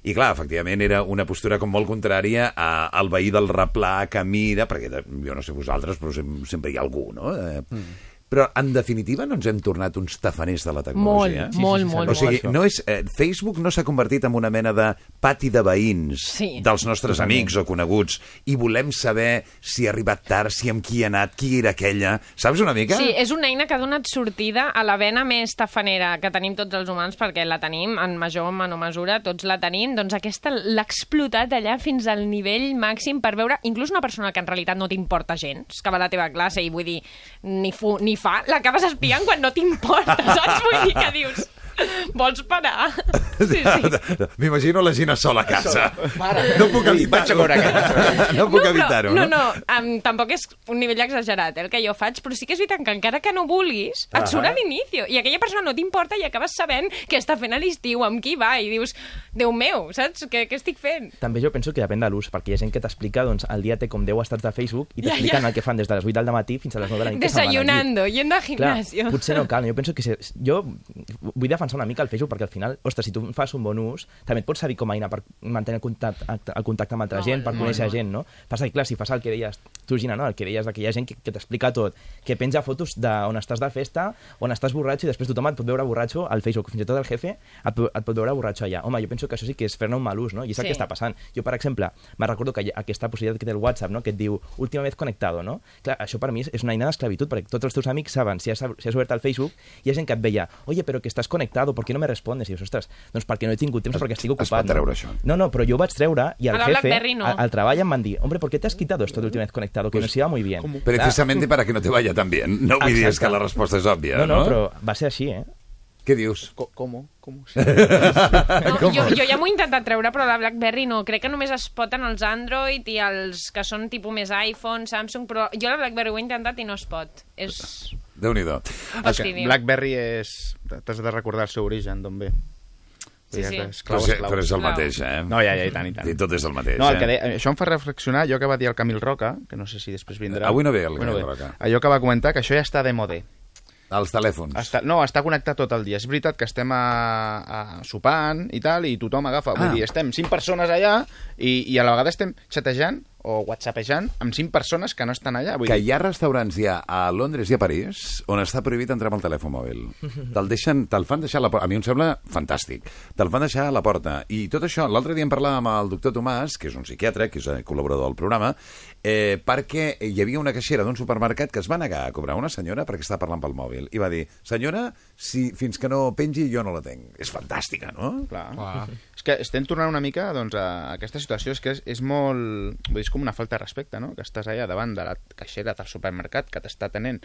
I clar, efectivament, era una postura com molt contrària a, al veí del replà que mira, perquè jo no sé vosaltres, però sem sempre hi ha algú, no? Eh, mm. Però, en definitiva, no ens hem tornat uns tafaners de la tecnologia. Molt, molt, molt, O sigui, molt. no és, eh, Facebook no s'ha convertit en una mena de pati de veïns Sí. dels nostres amics o coneguts i volem saber si ha arribat tard, si amb qui ha anat, qui era aquella... Saps una mica? Sí, és una eina que ha donat sortida a la vena més tafanera que tenim tots els humans, perquè la tenim en major o menor mesura, tots la tenim, doncs aquesta l'ha explotat allà fins al nivell màxim per veure inclús una persona que en realitat no t'importa gens, que va a la teva classe i vull dir, ni, fu, ni fa, l'acabes espiant quan no t'importa, saps? Vull dir que dius... Vols parar? <laughs> Sí, sí. <laughs> M'imagino la Gina sola a casa. No puc evitar-ho. <laughs> No puc però- evitar-ho, no? No, um, tampoc és un nivell exagerat eh, el que jo faig, però sí que és veritat que encara que no vulguis, et surt a l'inici. I aquella persona no t'importa i acabes sabent què està fent a l'estiu, amb qui va, i dius, Déu meu, saps? Què, què estic fent? També jo penso que depèn de l'ús, perquè hi ha gent que t'explica, doncs, el dia té com 10 estats de Facebook i Ja, t'expliquen ja. el que fan des de les 8 del matí fins a les 9 de la nit. Desayunando, yendo al Clar, gimnasio. potser no cal. Jo penso que si, jo vull defensar una mica el Facebook perquè al final, ostres, si tu fas un bon ús, també et pot servir com a eina per mantenir el contacte, el contacte amb altra Molt, gent, per molt, conèixer molt. gent, no? Passa que, clar, si fas el que deies tu, Gina, no? El que deies de que hi ha gent que, que t'explica tot, que penja fotos d'on estàs de festa, on estàs borratxo i després tothom et pot veure borratxo al Facebook, fins i tot el jefe et, et pot veure borratxo allà. Home, jo penso que això sí que és fer-ne un mal ús, no? I és el Sí. que està passant. Jo, per exemple, me recordo que aquesta possibilitat que té el WhatsApp, no? que et diu última vez conectado, no? Clar, això per mi és- una eina d'esclavitud, perquè tots els teus amics saben si has, si has obert el Facebook hi ha gent que et veia, oye, però que estàs conectado, ¿por qué no me respondes? I dius, ostres, doncs perquè no he tingut temps, Es- perquè estic es ocupat. pot treure no? això. No, no, però jo ho vaig treure i el A jefe, BlackBerry no. al, al treball em van dir, hombre, ¿por qué te has quitado esto de última vez conectado? Que nos iba muy bien. Precisamente para que no te vaya tan bien. No vull dir que la resposta és òbvia, No, no, no? però va ser així, eh? Què dius? Co- Com? Com? <laughs> No, Com? jo, jo ja m'ho he intentat treure, però la BlackBerry no. Crec que només es pot en els Android i els que són tipus més iPhone, Samsung, però jo la BlackBerry ho he intentat i no es pot. És... Déu-n'hi-do. Fastidi. Blackberry és... T'has de recordar el seu origen, d'on ve. Sí, sí. És Però, clau, és, és clau. però és el mateix, eh? No, ja, ja, i tant, i tant. I tot és el mateix, No, el que eh? de, això em fa reflexionar allò que va dir el Camil Roca, que no sé si després vindrà. Avui no ve el no Camil ve. Roca. Allò que va comentar, que això ja està de modé. Els telèfons. Està, no, està connectat tot el dia. És veritat que estem a, a sopant i tal, i tothom agafa. Ah. Vull dir, estem cinc persones allà i, i a la vegada estem xatejant o whatsappejant amb cinc persones que no estan allà. Vull Que dir, hi ha restaurants ja a Londres i a París on està prohibit entrar amb el telèfon mòbil. <laughs> Te'l deixen, te'l fan deixar a la porta. A mi em sembla fantàstic. Te'l fan deixar a la porta. I tot això, l'altre dia en parlàvem amb el doctor Tomàs, que és un psiquiatre, que és col·laborador del programa, eh, perquè hi havia una caixera d'un supermercat que es va negar a cobrar una senyora perquè està parlant pel mòbil. I va dir, senyora, si fins que no pengi jo no la tenc. És fantàstica, no? clar. És que estem tornant una mica doncs, a aquesta situació. És que és, és molt... Vull dir, és com una falta de respecte, no? Que estàs allà davant de la caixera del supermercat que t'està atenent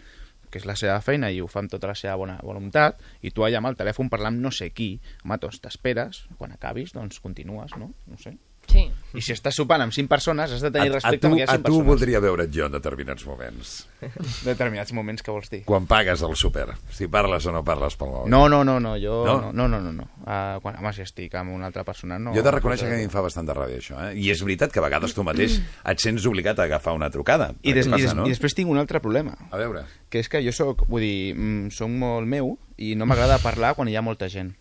que és la seva feina i ho fa amb tota la seva bona voluntat, i tu allà amb el telèfon parlant amb no sé qui, home, doncs t'esperes, quan acabis, doncs continues, no? No sé. I si estàs sopant amb cinc persones, has de A, tenir a respecte tu, amb aquelles a cinc tu persones. voldria veure't jo en determinats moments. Determinats moments que vols dir. Quan pagues al súper, si parles o no parles pel mòbil. No, no, no, no, jo... No? No, no, no, no. no. Uh, quan, home, si estic amb una altra persona, no... Jo he de reconèixer que a mi em fa bastant de ràbia això, eh? I és veritat que a vegades tu mateix et sents obligat a agafar una trucada. I, des, Què i, des, no? I després tinc un altre problema, A veure... que és que jo sóc, vull dir, mm, sóc molt meu i no m'agrada parlar quan hi ha molta gent.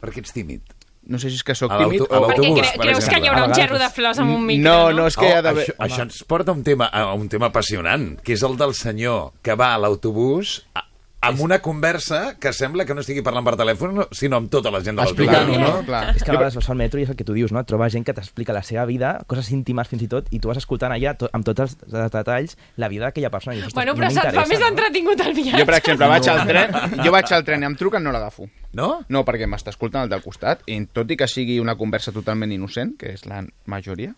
Perquè ets tímid. No sé si és que sóc tímid o... Perquè Autobús, cre per creus que hi haurà un gerro de flors amb un micro, No, no? no, és que oh, ha d'haver... això, això ens porta a un tema, a un tema apassionant, que és el del senyor que va a l'autobús a- amb una conversa que sembla que no estigui parlant per telèfon, no- sinó amb tota la gent de l'autobús. Explicant-ho, no? no? Clar. És que a vegades vas al metro i és el que tu dius, no? Et trobes gent que t'explica la seva vida, coses íntimes fins i tot, i tu vas escoltant allà, to amb tots els detalls, la vida d'aquella persona. I dius, "Ostres, Bueno, no però se't fa més no?" entretingut el viatge. Jo, per exemple, vaig al tren, jo vaig al tren i em truquen, no l'agafo. No? No, perquè m'està escoltant el del costat, i tot i que sigui una conversa totalment innocent, que és la majoria,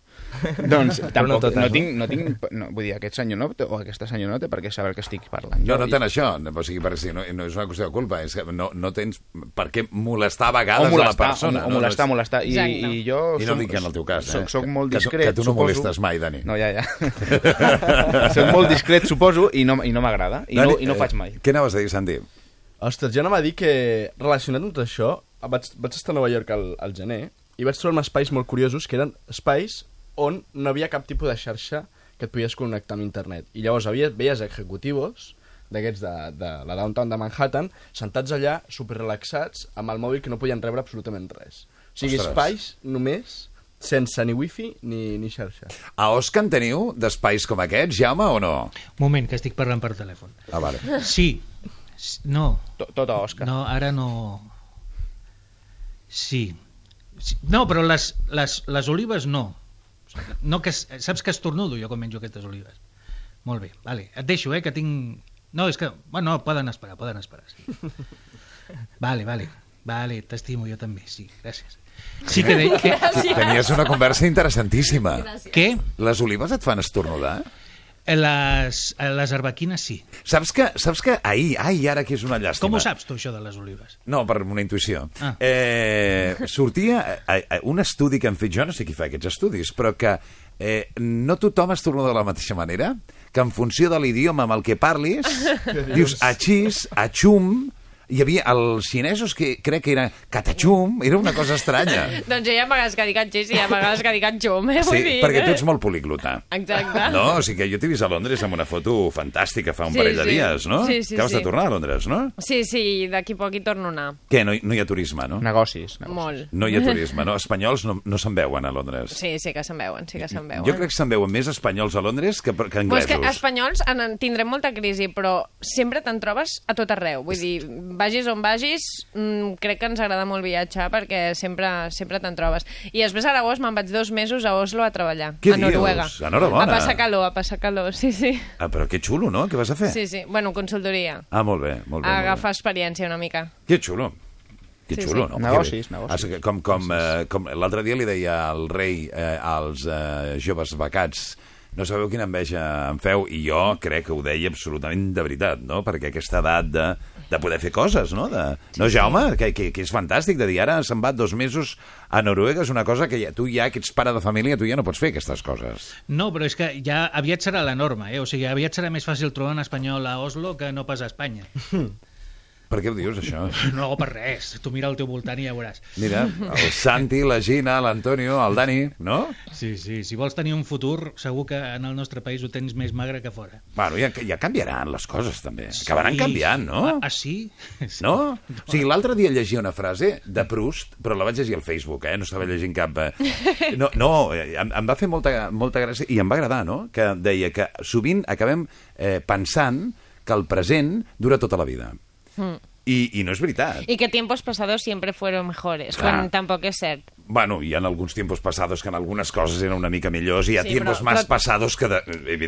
doncs no tampoc, no, totes, no? tinc, no tinc, no, vull dir, aquest senyor no, té- o aquesta senyora no té per què saber el que estic parlant. No, Jo- no tant això, o sigui, sí, no, no és una qüestió de culpa, és que no, no tens per què molestar a o vegades molestar, a la persona. o, o molestar, no, molestar. I, Exacte. i jo... I no som- dic en el teu cas, eh? Soc, soc molt Que tu- discret, que tu no suposo. molestes mai, Dani. No, ja, ja. <laughs> soc molt discret, suposo, i no, i no m'agrada. I, no, I no eh, faig mai. Què anaves a dir, Santi? Ostres, jo anava a dir que, relacionat amb tot això, vaig, vaig estar a Nova York al, al gener i vaig trobar espais molt curiosos que eren espais on no havia cap tipus de xarxa que et podies connectar amb internet. I llavors havia, veies executivos d'aquests de, de la downtown de Manhattan sentats allà, superrelaxats, amb el mòbil que no podien rebre absolutament res. O sigui, Ostres. espais només sense ni wifi ni, ni xarxa. A Osca en teniu d'espais com aquests, Jaume, o no? Moment, que estic parlant per telèfon. Ah, vale. Sí. No. Tot, tot a Òscar. No, ara no... Sí. Sí. No, però les, les, les olives no. No que, es- saps que estornudo jo quan menjo aquestes olives. Molt bé, vale. Et deixo, eh, que tinc... No, és que... Bueno, no, poden esperar, poden esperar. Sí. <laughs> Vale, vale. Vale, t'estimo jo també, sí, gràcies. Sí que... De, que Tenies una conversa interessantíssima. què? Les olives et fan estornudar? Les, les arbequines sí. Saps que, saps que ahir, ai, ara que és una llàstima. Com ho saps tu, això de les olives? No, per una intuïció. Ah. Eh, sortia eh, eh, un estudi que han fet, jo no sé qui fa aquests estudis, però que eh, no tothom estornuda de la mateixa manera, que en funció de l'idioma amb el que parlis, <laughs> dius achís, achum, hi havia els xinesos que crec que era catachum, era una cosa estranya. <laughs> doncs hi ha vegades que dic atxís i hi ha vegades que dic atxum, eh? Sí, Vull dir, perquè tu ets molt poliglota. Exacte. No, o sigui que jo t'he vist a Londres amb una foto fantàstica fa un Sí, parell de sí. dies, no? Sí, sí, Acabes de sí. tornar a Londres, no? Sí, sí, d'aquí poc hi torno a anar. Què, no, hi- no hi ha turisme, no? Negocis. negocis. Molt. No hi ha <laughs> turisme, no? Espanyols no, no se'n veuen a Londres. Sí, sí que se'n veuen, sí que se'n veuen. Jo crec que se'n veuen més espanyols a Londres que, que anglesos. que espanyols en, en tindrem molta crisi, però sempre te'n trobes a tot arreu. Vull dir, vagis on vagis, mm, crec que ens agrada molt viatjar perquè sempre, sempre te'n trobes. I després a l'agost me'n vaig dos mesos a Oslo a treballar, Què a Noruega. dius? Enhorabona. A passar calor, a passar calor, sí, sí. Ah, però que xulo, no? Què vas a fer? Sí, sí. Bueno, consultoria. Ah, molt bé, molt bé. A molt agafar experiència una mica. bé. Que xulo. Que Sí, xulo, sí. no? Negocis, Que bé. negocis. Com, com, eh, com l'altre dia li deia al rei eh, als eh, joves becats no sabeu quina enveja em feu, i jo crec que ho deia absolutament de veritat, no? Perquè aquesta edat de, de poder fer coses, no? De, no, Jaume? Que, que, que és fantàstic, de dir, ara se'n va dos mesos a Noruega, és una cosa que ja, tu ja, que ets pare de família, tu ja no pots fer aquestes coses. No, però és que ja aviat serà la norma, eh? O sigui, aviat serà més fàcil trobar un espanyol a Oslo que no pas a Espanya. <laughs> Per què ho dius, això? <laughs> No per res. Tu mira al teu voltant i ja veuràs. Mira, el Santi, la Gina, l'Antonio, el Dani, no? Sí, sí. Si vols tenir un futur, segur que en el nostre país ho tens més magre que fora. Bueno, ja, ja canviaran les coses, també. Acabaran Sí. canviant, no? Ah, ah, sí? <laughs> sí? No? O sigui, l'altre dia llegia una frase de Proust, però la vaig llegir al Facebook, eh? No estava llegint cap... eh, No, no em, em va fer molta, molta gràcia i em va agradar, no? Que deia que sovint acabem eh, pensant que el present dura tota la vida. I, I no és veritat. Y que tiempos pasados siempre fueron mejores, Clar. quan tampoc és cert. Bueno, hi ha alguns tiempos passados que en algunes coses eren una mica millors i hi ha Sí, tiempos però- más però- que, de,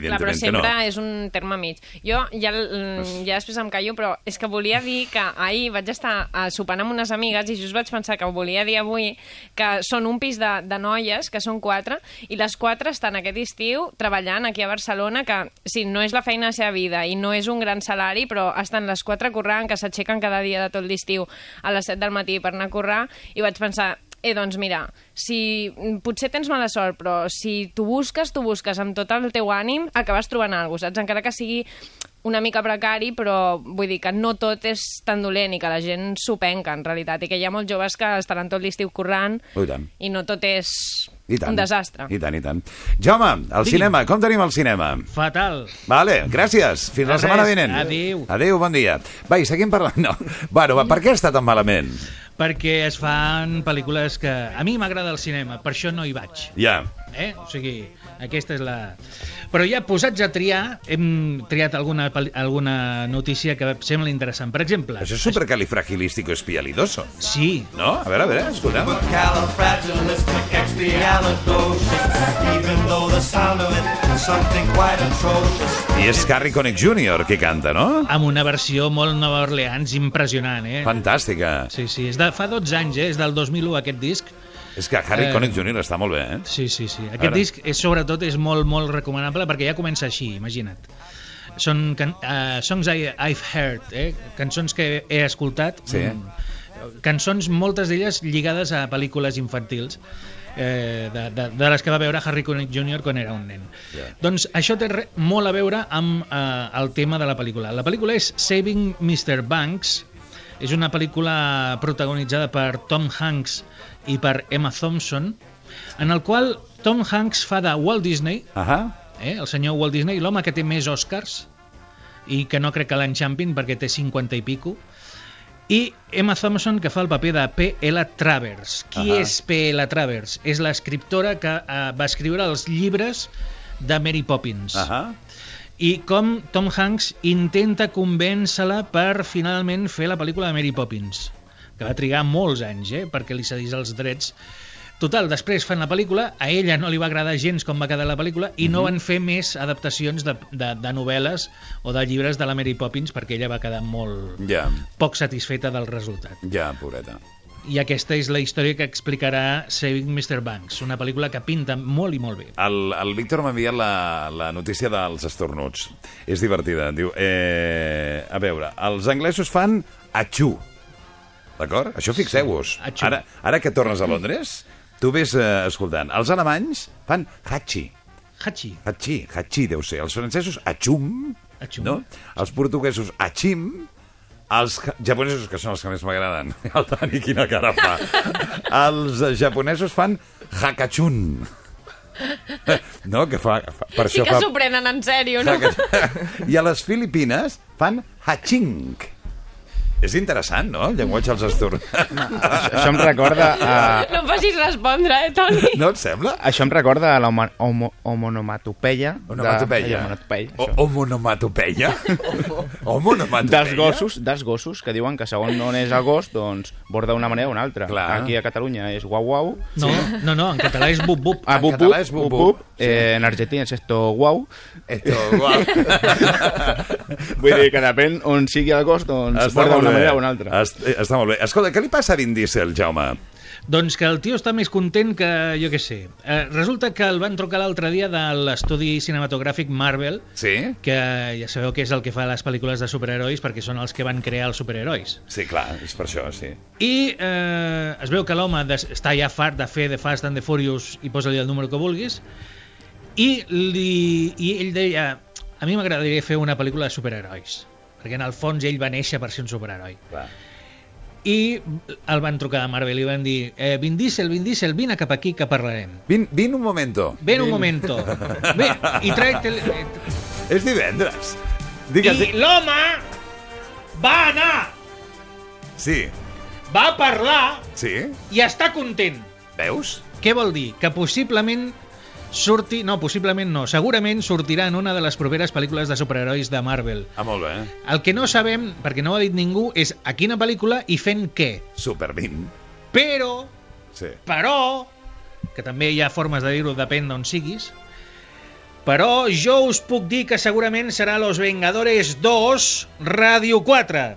Clar, però sempre no. és un terme mig. Jo ja, ja després em callo, però és que volia dir que ahir vaig estar a sopant amb unes amigues i just vaig pensar que ho volia dir avui, que són un pis de, de noies, que són quatre, i les quatre estan aquest estiu treballant aquí a Barcelona, que sí, no és la feina de la seva vida i no és un gran salari, però estan les quatre currant, que s'aixequen cada dia de tot l'estiu a les 7 del matí per anar a currar, i vaig pensar, Eh, doncs mira, si potser tens mala sort, però si tu busques, tu busques amb tot el teu ànim, acabes trobant alguna cosa, saps? Encara que sigui una mica precari, però vull dir que no tot és tan dolent i que la gent s'ho penca, en realitat, i que hi ha molts joves que estaran tot l'estiu currant Oh, i i no tot és I tant. un desastre. I tant, i tant. Jaume, al Digui'm. cinema, com tenim el cinema? Fatal. Vale, gràcies. Fins la De setmana res. vinent. Adéu. Adéu, bon dia. Va, i seguim parlant. No. Bueno, va, per què està tan malament? Perquè es fan pel·lícules que... A mi m'agrada el cinema, per això no hi vaig. Ja. Eh? O sigui, aquesta és la... Però ja posats a triar, hem triat alguna, alguna notícia que sembla interessant. Per exemple... Això és supercalifragilístico espialidoso. Sí, No? A veure, a veure, escolta. I és Harry Connick Jr. qui canta, no? amb una versió molt Nova Orleans impressionant, eh? Fantàstica. Sí, sí, és de fa 12 anys, eh? És del 2001 aquest disc. És que Harry Eh. Connick Jr. està molt bé, eh? Sí, sí, sí. Aquest Ara. disc és sobretot és molt, molt recomanable perquè ja comença així, imagina't. Són can uh, songs I, I've heard, eh? cançons que he escoltat, Sí. Mm, cançons, moltes d'elles lligades a pel·lícules infantils eh, de, de, de les que va veure Harry Connick Jr. quan era un nen. Ja. Doncs això té re, molt a veure amb eh, el tema de la pel·lícula. La pel·lícula és Saving Mr. Banks, és una pel·lícula protagonitzada per Tom Hanks i per Emma Thompson, en el qual Tom Hanks fa de Walt Disney, Ahà. eh, el senyor Walt Disney, l'home que té més Oscars, i que no crec que l'enxampin perquè té 50 i pico, i Emma Thompson, que fa el paper de P.L. Travers. Qui Ahà. és P.L. Travers? És l'escriptora que eh, va escriure els llibres de Mary Poppins. Ahà. I com Tom Hanks intenta convèncer-la per finalment fer la pel·lícula de Mary Poppins, que va trigar molts anys eh, perquè li cedís els drets. Total, després fan la pel·lícula, a ella no li va agradar gens com va quedar la pel·lícula i no van fer més adaptacions de, de, de novel·les o de llibres de la Mary Poppins perquè ella va quedar molt Ja, poc satisfeta del resultat. ja, pobreta. i aquesta és la història que explicarà Saving Mr. Banks, una pel·lícula que pinta molt i molt bé. El, el Víctor m'ha enviat la, la notícia dels estornuts. És divertida. Diu, eh, a veure, els anglesos fan atxú. D'acord? Això fixeu-vos. atxú. Ara, ara que tornes a Londres, tu ves eh, escoltant. Els alemanys fan hachi. Hachi. Hachi, hachi deu ser. Els francesos achum, Achum. no? Els portuguesos achim, els ja- japonesos, que són els que més m'agraden, <laughs> el Dani quina cara fa, els japonesos fan hakachun. No, que fa, fa per Sí això que fa... s'ho prenen en sèrio, no? <laughs> I a les Filipines fan haching. És interessant, no?, el llenguatge dels estorns. Això em recorda a... No em facis respondre, eh, Toni? No et sembla? Això em recorda a la homo, homo, homonomatopeia. Onomatopeia. De, onomatopeia, O, això. homonomatopeia? homonomatopeia? <laughs> dels gossos, dels gossos, que diuen que segons on és el gos, doncs borda d'una manera o una altra. Clar. Aquí a Catalunya és guau guau. No, no, no, en català és bup bup. Ah, En bup, català bup, és bup, bup, bup. bup. Eh, en Argentina és esto guau. Esto, guau. <laughs> Vull dir que depèn on sigui el gos, doncs borda d'una manera o una altra. Est, eh, està molt bé. Escolta, què li passa a Vin Diesel, Jaume? Doncs que el tio està més content que, jo què sé. Eh, resulta que el van trucar l'altre dia de l'estudi cinematogràfic Marvel, Sí? que ja sabeu que és el que fa les pel·lícules de superherois, perquè són els que van crear els superherois. Sí, clar, és per això, sí. I eh, es veu que l'home està ja fart de fer The Fast and the Furious i posa-li el número que vulguis, i, li, i ell deia a mi m'agradaria fer una pel·lícula de superherois, perquè en el fons ell va néixer per ser un superheroi. Clar. I el van trucar de Marvel i van dir eh, Vin Diesel, Vin Diesel, vine cap aquí que parlarem. Vin, vin un momento. Ven un momento. Ve, i tráete... el- És divendres. Digues... I l'home va anar, Sí, va parlar sí. i està content. Veus? Què vol dir? Que possiblement surti... No, possiblement no. Segurament sortirà en una de les properes pel·lícules de superherois de Marvel. Ah, molt bé. El que no sabem, perquè no ho ha dit ningú, és a quina pel·lícula i fent què. Super. Però, Sí. però, que també hi ha formes de dir-ho, depèn d'on siguis, però jo us puc dir que segurament serà Los Vengadores 2 Ràdio 4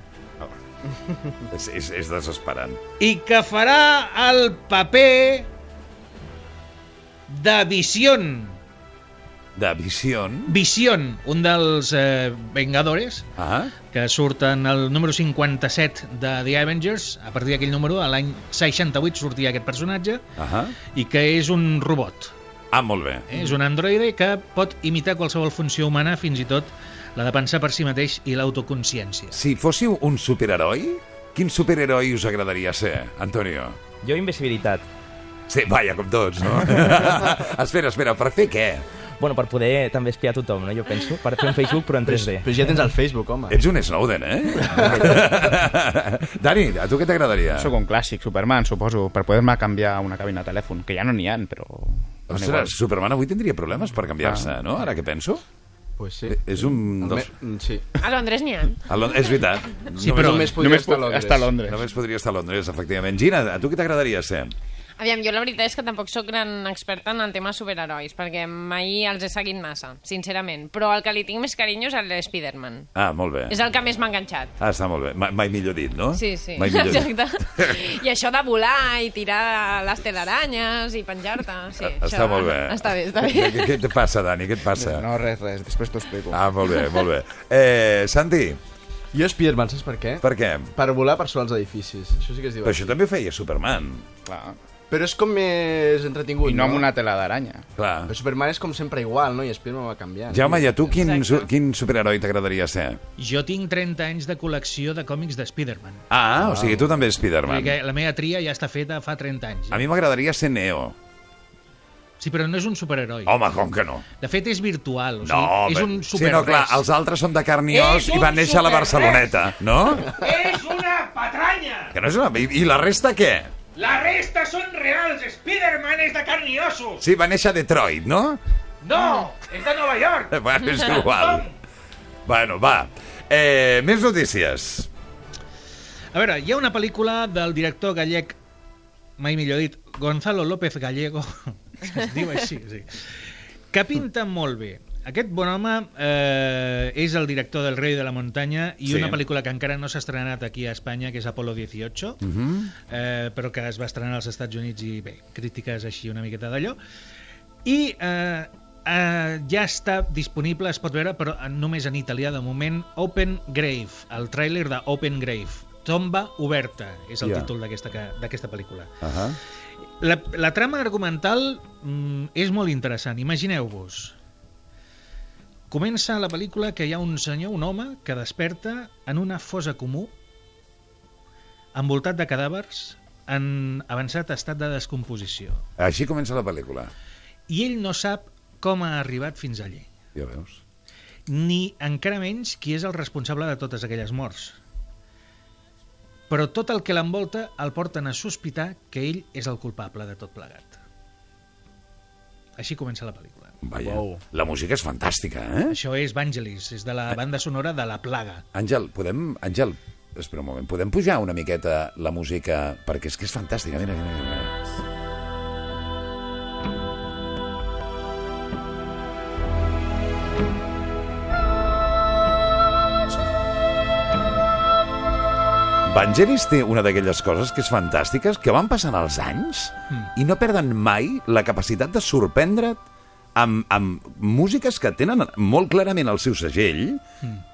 És, és, és desesperant. i que farà el paper de Vision. De Vision. Vision, un dels eh, Vengadores, Ah, que surt en el número 57 de The Avengers, a partir d'aquell número, a l'any 68 sortia aquest personatge, ah. i que és un robot. Ah, molt bé. Eh? És un androide que pot imitar qualsevol funció humana, fins i tot la de pensar per si mateix i l'autoconsciència. Si fóssiu un superheroi, quin superheroi us agradaria ser, Antonio? Jo, invisibilitat. Sí, vaja, com tots, no? <laughs> espera, espera, per fer què? Bueno, per poder també espiar tothom, no? Jo penso, per fer un Facebook però en 3D. Però ja tens el Facebook, home. Ets un Snowden, eh? <laughs> Dani, a tu què t'agradaria? Sóc un clàssic, Superman, suposo, per poder-me canviar una cabina de telèfon, que ja no n'hi ha, però... Ostres, Superman avui tindria problemes per canviar-se, no? Ara que penso. Pues sí. És un dels... me- mm, Sí. A Londres n'hi ha. A Lon- És veritat. Sí, però Només podria Només estar a puc Londres. estar a Londres. Només podria estar a Londres, efectivament. Gina, a tu què t'agradaria ser? Aviam, jo la veritat és que tampoc sóc gran experta en el tema superherois, perquè mai els he seguit massa, sincerament. Però el que li tinc més carinyo és el de Spider-Man. Ah, molt bé. És el que més m'ha enganxat. Ah, està molt bé. Mai, mai millor dit, no? Sí, sí, Mai millor dit. exacte. I això de volar i tirar les telaranyes i penjar-te, sí. Està això, molt bé. Està bé, està bé. què, què et passa, Dani? Què et passa? No, res, res, després t'ho explico. Ah, molt bé, molt bé. Eh, Santi, Jo Spiderman, saps per què? per què? Per volar per sobre els edificis. Això sí que es diu. Però això també ho feia Superman. Clar. Però és com més entretingut, I no amb una tela d'aranya. Clar. Però Superman és com sempre igual, no? I Spiderman va canviant. Jaume, i a tu quin, Exacte. su quin superheroi t'agradaria ser? jo tinc 30 anys de col·lecció de còmics de Spider-Man. Ah, o sigui, tu també és Vull Spiderman. que la meva tria ja està feta fa 30 anys. A mi m'agradaria ser Neo. Sí, però no és un superheroi. Home, com que no? De fet, és virtual. O sigui, No, és però- un sí, super no, clar, els altres són de carn i os i van néixer a la superres. Barceloneta, no? És una patranya! Que no és una... I, I la resta què? La resta són reals. Spider-Man és de carn i ossos. Sí, va néixer a Detroit, no? No, és de Nova York. <laughs> Bueno, és igual. Bueno, va. Eh, més notícies. A veure, hi ha una pel·lícula del director gallec, mai millor dit, Gonzalo López Gallego, <laughs> es diu així, sí, que pinta molt bé. Aquest bon home eh, és el director del Rei de la Muntanya i Sí. una pel·lícula que encara no s'ha estrenat aquí a Espanya, que és Apolo 18, Mhm. eh, però que es va estrenar als Estats Units i bé, crítiques així una miqueta d'allò. I eh, eh, ja està disponible, es pot veure, però només en italià de moment, Open Grave, el tràiler de Open Grave. Tomba oberta és el Ja. títol d'aquesta pel·lícula. Ahà. La, la trama argumental mm, és molt interessant. Imagineu-vos. Comença la pel·lícula que hi ha un senyor, un home, que desperta en una fosa comú, envoltat de cadàvers, en avançat estat de descomposició. Així comença la pel·lícula. I ell no sap com ha arribat fins allí. Ja veus. Ni encara menys qui és el responsable de totes aquelles morts. Però tot el que l'envolta el porten a sospitar que ell és el culpable de tot plegat. Així comença la pel·lícula. Vaja. La música és fantàstica, eh? Això és Vangelis, és de la banda sonora de La Plaga. Àngel, podem... Àngel, espera un moment. Podem pujar una miqueta la música? Perquè és que és fantàstica. Mira, mira, mira. Vangelis té una d'aquelles coses que és fantàstiques, que van passant els anys i no perden mai la capacitat de sorprendre't amb, amb músiques que tenen molt clarament el seu segell,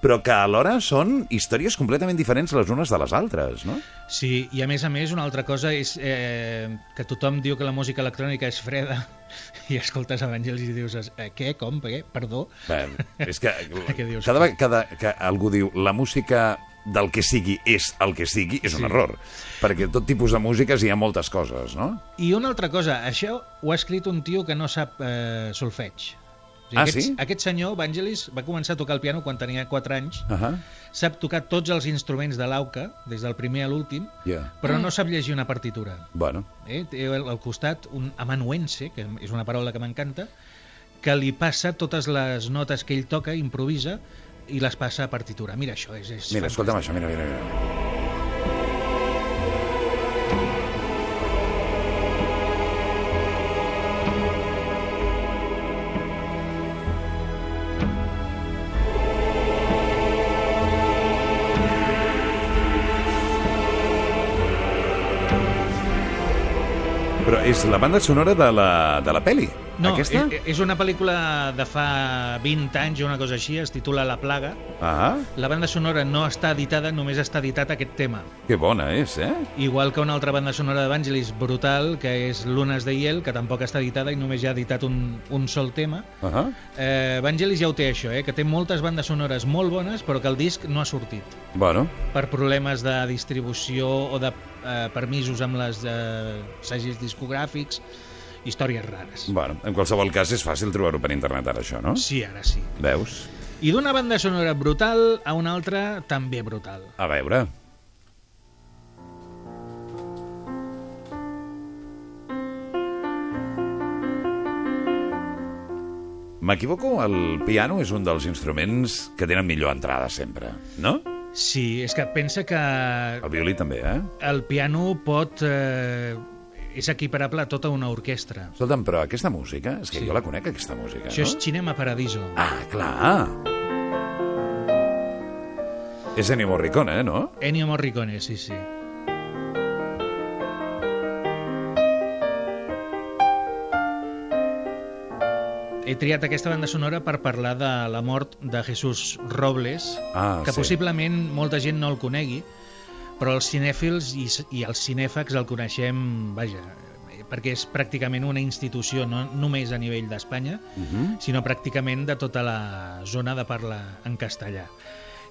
però que alhora són històries completament diferents les unes de les altres, no? Sí, i a més a més una altra cosa és eh, que tothom diu que la música electrònica és freda <laughs> i escoltes Evangelis i dius eh, què, com, què, perdó. Bé, és que <laughs> cada vegada cada, que algú diu la música del que sigui és el que sigui, és un Sí. error. Perquè tot tipus de músiques hi ha moltes coses, no? I una altra cosa, això ho ha escrit un tio que no sap eh, solfeig. O sigui, Ah, aquest, sí? Aquest senyor, Vangelis, va començar a tocar el piano quan tenia 4 anys, Uh -huh. sap tocar tots els instruments de l'auca, des del primer a l'últim, Ja. però no sap llegir una partitura. Bueno, Eh? Té al, al costat un amanuense, que és una paraula que m'encanta, que li passa totes les notes que ell toca, improvisa, i les passa a partitura. Mira, això és... és mira, escolta'm això, mira, mira, mira. Però és la banda sonora de la, de la peli, No, aquesta? és, és una pel·lícula de fa 20 anys o una cosa així, es titula La plaga. Ah, La banda sonora no està editada, només està editat aquest tema. que bona és, eh? Igual que una altra banda sonora d'Evangelis brutal, que és Lunes de Hiel, que tampoc està editada i només ja ha editat un, un sol tema. Uh -huh. Eh, Evangelis ja ho té això, eh, que té moltes bandes sonores molt bones, però que el disc no ha sortit Bueno, per problemes de distribució o de eh, permisos amb les eh, segis discogràfics, històries rares. bueno, en qualsevol cas és fàcil trobar-ho per internet ara, això, no? Sí, ara sí. Veus? I d'una banda sonora brutal a una altra també brutal. A veure... M'equivoco? El piano és un dels instruments que tenen millor entrada sempre, no? Sí, és que pensa que El violí també, eh? el piano pot... Eh, és equiparable a tota una orquestra. Escolta'm, però aquesta música, és que Sí. jo la conec, aquesta música, Això és no? Cinema Paradiso. Ah, clar! És Ennio Morricone, eh, no? Ennio Morricone, sí, sí. He triat aquesta banda sonora per parlar de la mort de Jesús Robles, Ah, que sí. possiblement molta gent no el conegui, però els cinèfils i, i els cinèfags el coneixem, vaja, eh, perquè és pràcticament una institució no només a nivell d'Espanya, Uh -huh. sinó pràcticament de tota la zona de parla en castellà.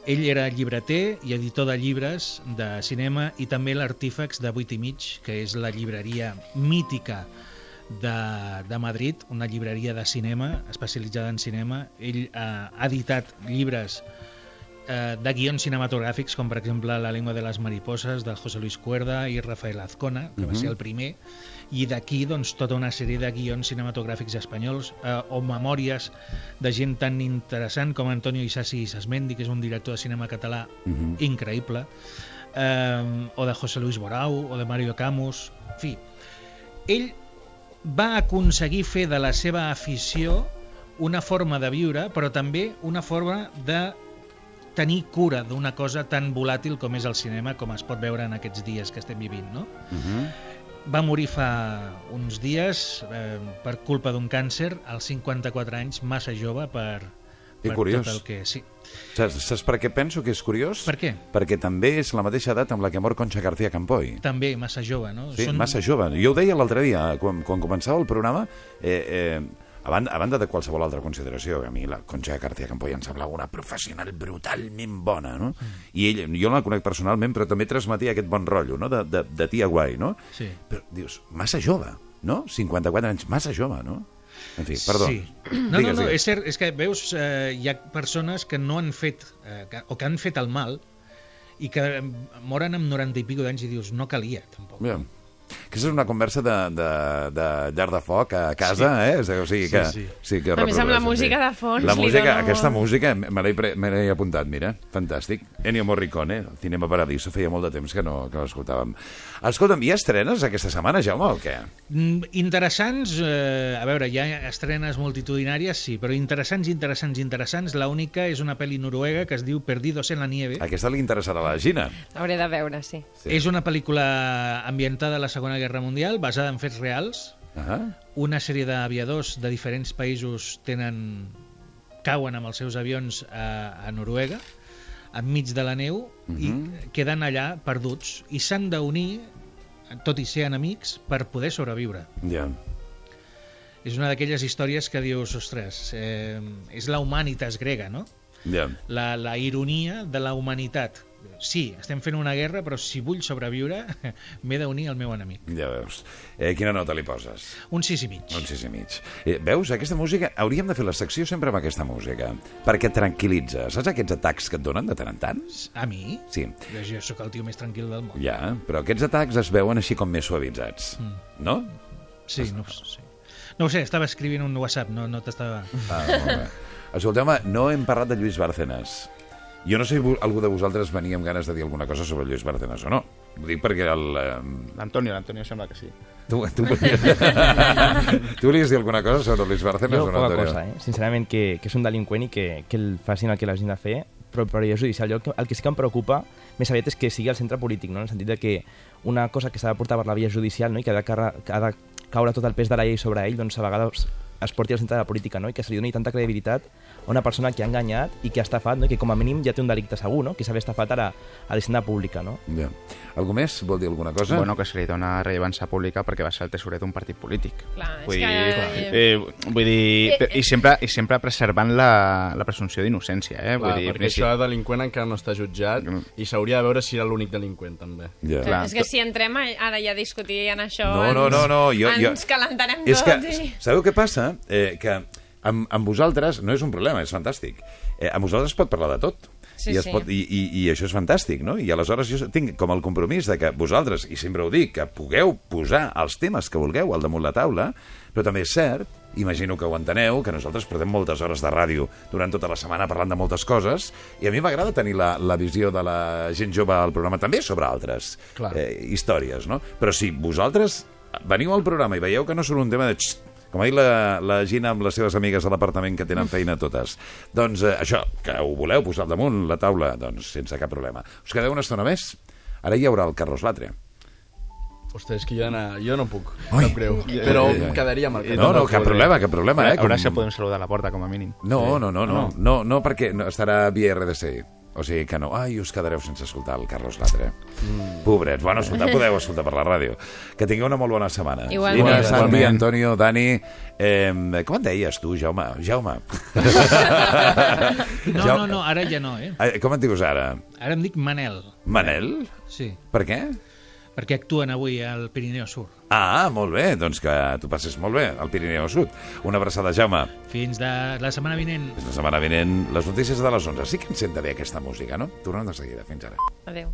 Ell era llibreter i editor de llibres de cinema i també l'Artífex de 8 i mig, que és la llibreria mítica de, de Madrid, una llibreria de cinema, especialitzada en cinema. Ell eh, ha editat llibres eh, de guions cinematogràfics, com per exemple La lengua de les mariposas, de José Luis Cuerda i Rafael Azcona, que va ser el primer, i d'aquí doncs, tota una sèrie de guions cinematogràfics espanyols eh, o memòries de gent tan interessant com Antonio Isasi Sasmendi, que és un director de cinema català Mhm. increïble, eh, o de José Luis Borau, o de Mario Camus, en fi. Ell va aconseguir fer de la seva afició una forma de viure, però també una forma de tenir cura d'una cosa tan volàtil com és el cinema, com es pot veure en aquests dies que estem vivint, no? Va morir fa uns dies eh, per culpa d'un càncer als 54 anys, massa jove per, Que per curiós. tot el que... Sí. Saps, saps per què penso que és curiós? Per què? Perquè també és la mateixa edat amb la que mor Concha García Campoy. També massa jove, no? Sí, massa jove. Jo ho deia l'altre dia, quan, quan començava el programa, eh, eh, a, banda, a banda de qualsevol altra consideració, a mi la Concha García Campoy em semblava una professional brutalment bona, no? I ell, jo la conec personalment, però també transmetia aquest bon rotllo, no?, de, de, de tia guai, no? Sí. Però dius, massa jove, no? 54 anys, massa jove, no? En fi, perdó. Sí. No, Digues, no, no, és cert, és que veus, eh, hi ha persones que no han fet, eh, que, o que han fet el mal i que moren amb 90 i pico d'anys i dius, no calia, tampoc. Bé. Aquesta és una conversa de, de, de llar de foc a casa, sí. eh? O sigui que... Sí, sí que A més, amb la música sí. de fons La música, dona aquesta molt. música me l'he pre- me l'he apuntat, mira, fantàstic. Ennio Morricone, Cinema Paradiso, feia molt de temps que no, que no l'escoltàvem. Escolta'm, hi ha estrenes aquesta setmana, Jaume, o què? Mm, Interessants, eh, a veure, hi ha estrenes multitudinàries, sí, però interessants, interessants, interessants. La única és una pel·li noruega que es diu Perdidos en la nieve. Aquesta li interessarà a la Gina. Hauré de veure, sí. Sí. És una pel·lícula ambientada a la Segona Guerra Mundial, basada en fets reals. Ah, Una sèrie d'aviadors de diferents països tenen cauen amb els seus avions a, a Noruega, enmig de la neu, i queden allà perduts. I s'han d'unir, tot i ser enemics, per poder sobreviure. ja. És una d'aquelles històries que dius, ostres, eh, és la humanitas grega, no? Ja. La, la ironia de la humanitat. Sí, estem fent una guerra, però si vull sobreviure, <laughs> m'he d'unir al meu enemic. Ja veus. Eh, quina nota li poses? Un sis i mig. Un sis i mig. Eh, veus, aquesta música... Hauríem de fer la secció sempre amb aquesta música, perquè tranquil·litza. Saps aquests atacs que et donen de tant en tant? A mi? Sí. Jo, jo sóc el tio més tranquil del món. Ja, però aquests atacs es veuen així com més suavitzats, Mm. no? Sí, no, ho sé. no ho sé, estava escrivint un WhatsApp, no, no t'estava... Ah, molt bé. Escolteu-me, no hem parlat de Lluís Bárcenas. Jo no sé si algú de vosaltres venia amb ganes de dir alguna cosa sobre Lluís Bárcenas o no. Ho dic perquè el... eh, L'Antonio, l'Antonio sembla que sí. Tu, tu, volies... <laughs> tu volies dir alguna cosa sobre Lluís Bárcenas Jo, o no, Antonio? cosa, eh? Sincerament, que, que és un delinqüent i que, que el facin el que l'hagin de fer, però per via judicial. Jo, el que- el que sí que em preocupa més aviat és que sigui el centre polític, no? en el sentit de que una cosa que s'ha de portar per la via judicial no? i que ha de, carre, que ha de caure tot el pes de la llei sobre ell, doncs a vegades es porti al centre de la política no? i que se li doni tanta credibilitat una persona que ha enganyat i que ha estafat no? i que com a mínim ja té un delicte segur, no? que haver estafat ara a l'hisenda pública. No? Ja. Algú més vol dir alguna cosa? Bueno, que se li dona rellevància pública perquè va ser el tesorer d'un partit polític. Clar, és vull que- dir, eh, vull dir Eh, eh. i, sempre, i sempre preservant la, la presumpció d'innocència, eh? Clar, vull dir, perquè això de delinqüent encara no està jutjat i s'hauria de veure si era l'únic delinqüent, també. Ja. Clar, és que si entrem a- ara ja a discutir en això, No, no, no, no. Jo, jo... ens calentarem és que, tots. i... Sabeu què passa? Eh, que amb, amb vosaltres no és un problema, és fantàstic. Eh, amb vosaltres es pot parlar de tot. Sí, I, es sí. pot, i, i, I això és fantàstic, no? I aleshores jo tinc com el compromís de que vosaltres, i sempre ho dic, que pugueu posar els temes que vulgueu al damunt la taula, però també és cert, imagino que ho enteneu, que nosaltres portem moltes hores de ràdio durant tota la setmana parlant de moltes coses, i a mi m'agrada tenir la, la visió de la gent jove al programa també sobre altres Clar. eh, històries, no? Però si vosaltres veniu al programa i veieu que no surt un tema de... Xxt, com ha dit la, la Gina amb les seves amigues a l'apartament que tenen feina totes. Doncs eh, això, que ho voleu posar al damunt la taula, doncs sense cap problema. Us quedeu una estona més? Ara hi haurà el Carlos Latre. Ostres, és que jo, no, jo no puc, Ui. sap greu. Però Ai, ai. em quedaria amb el No, no, cap problema, cap problema, eh? Ara Com- se podem saludar a la porta, com a mínim. No, no, no, no, no, no, perquè no, estarà via RDC. O sigui que no. Ai, us quedareu sense escoltar el Carlos Latre. Mm. Pobrets. Bueno, escoltar <laughs> podeu escoltar per la ràdio. Que tingueu una molt bona setmana. Igualment. Ina, Santi, Igualment. Antonio, Dani... Eh, com et deies tu, Jaume? Jaume. <laughs> No, no, no, ara ja no, eh? Eh, Com et dius ara? Ara em dic Manel, Manel? sí, Per què? Perquè actuen avui al Pirineu Sur. Ah, molt bé, doncs que tu passes molt bé al Pirineu Sud. Una abraçada, Jaume. Fins de la setmana vinent. Fins la setmana vinent, les notícies de les 11. Sí que ens senta bé aquesta música, no? Tornem de seguida. Fins ara. Adéu.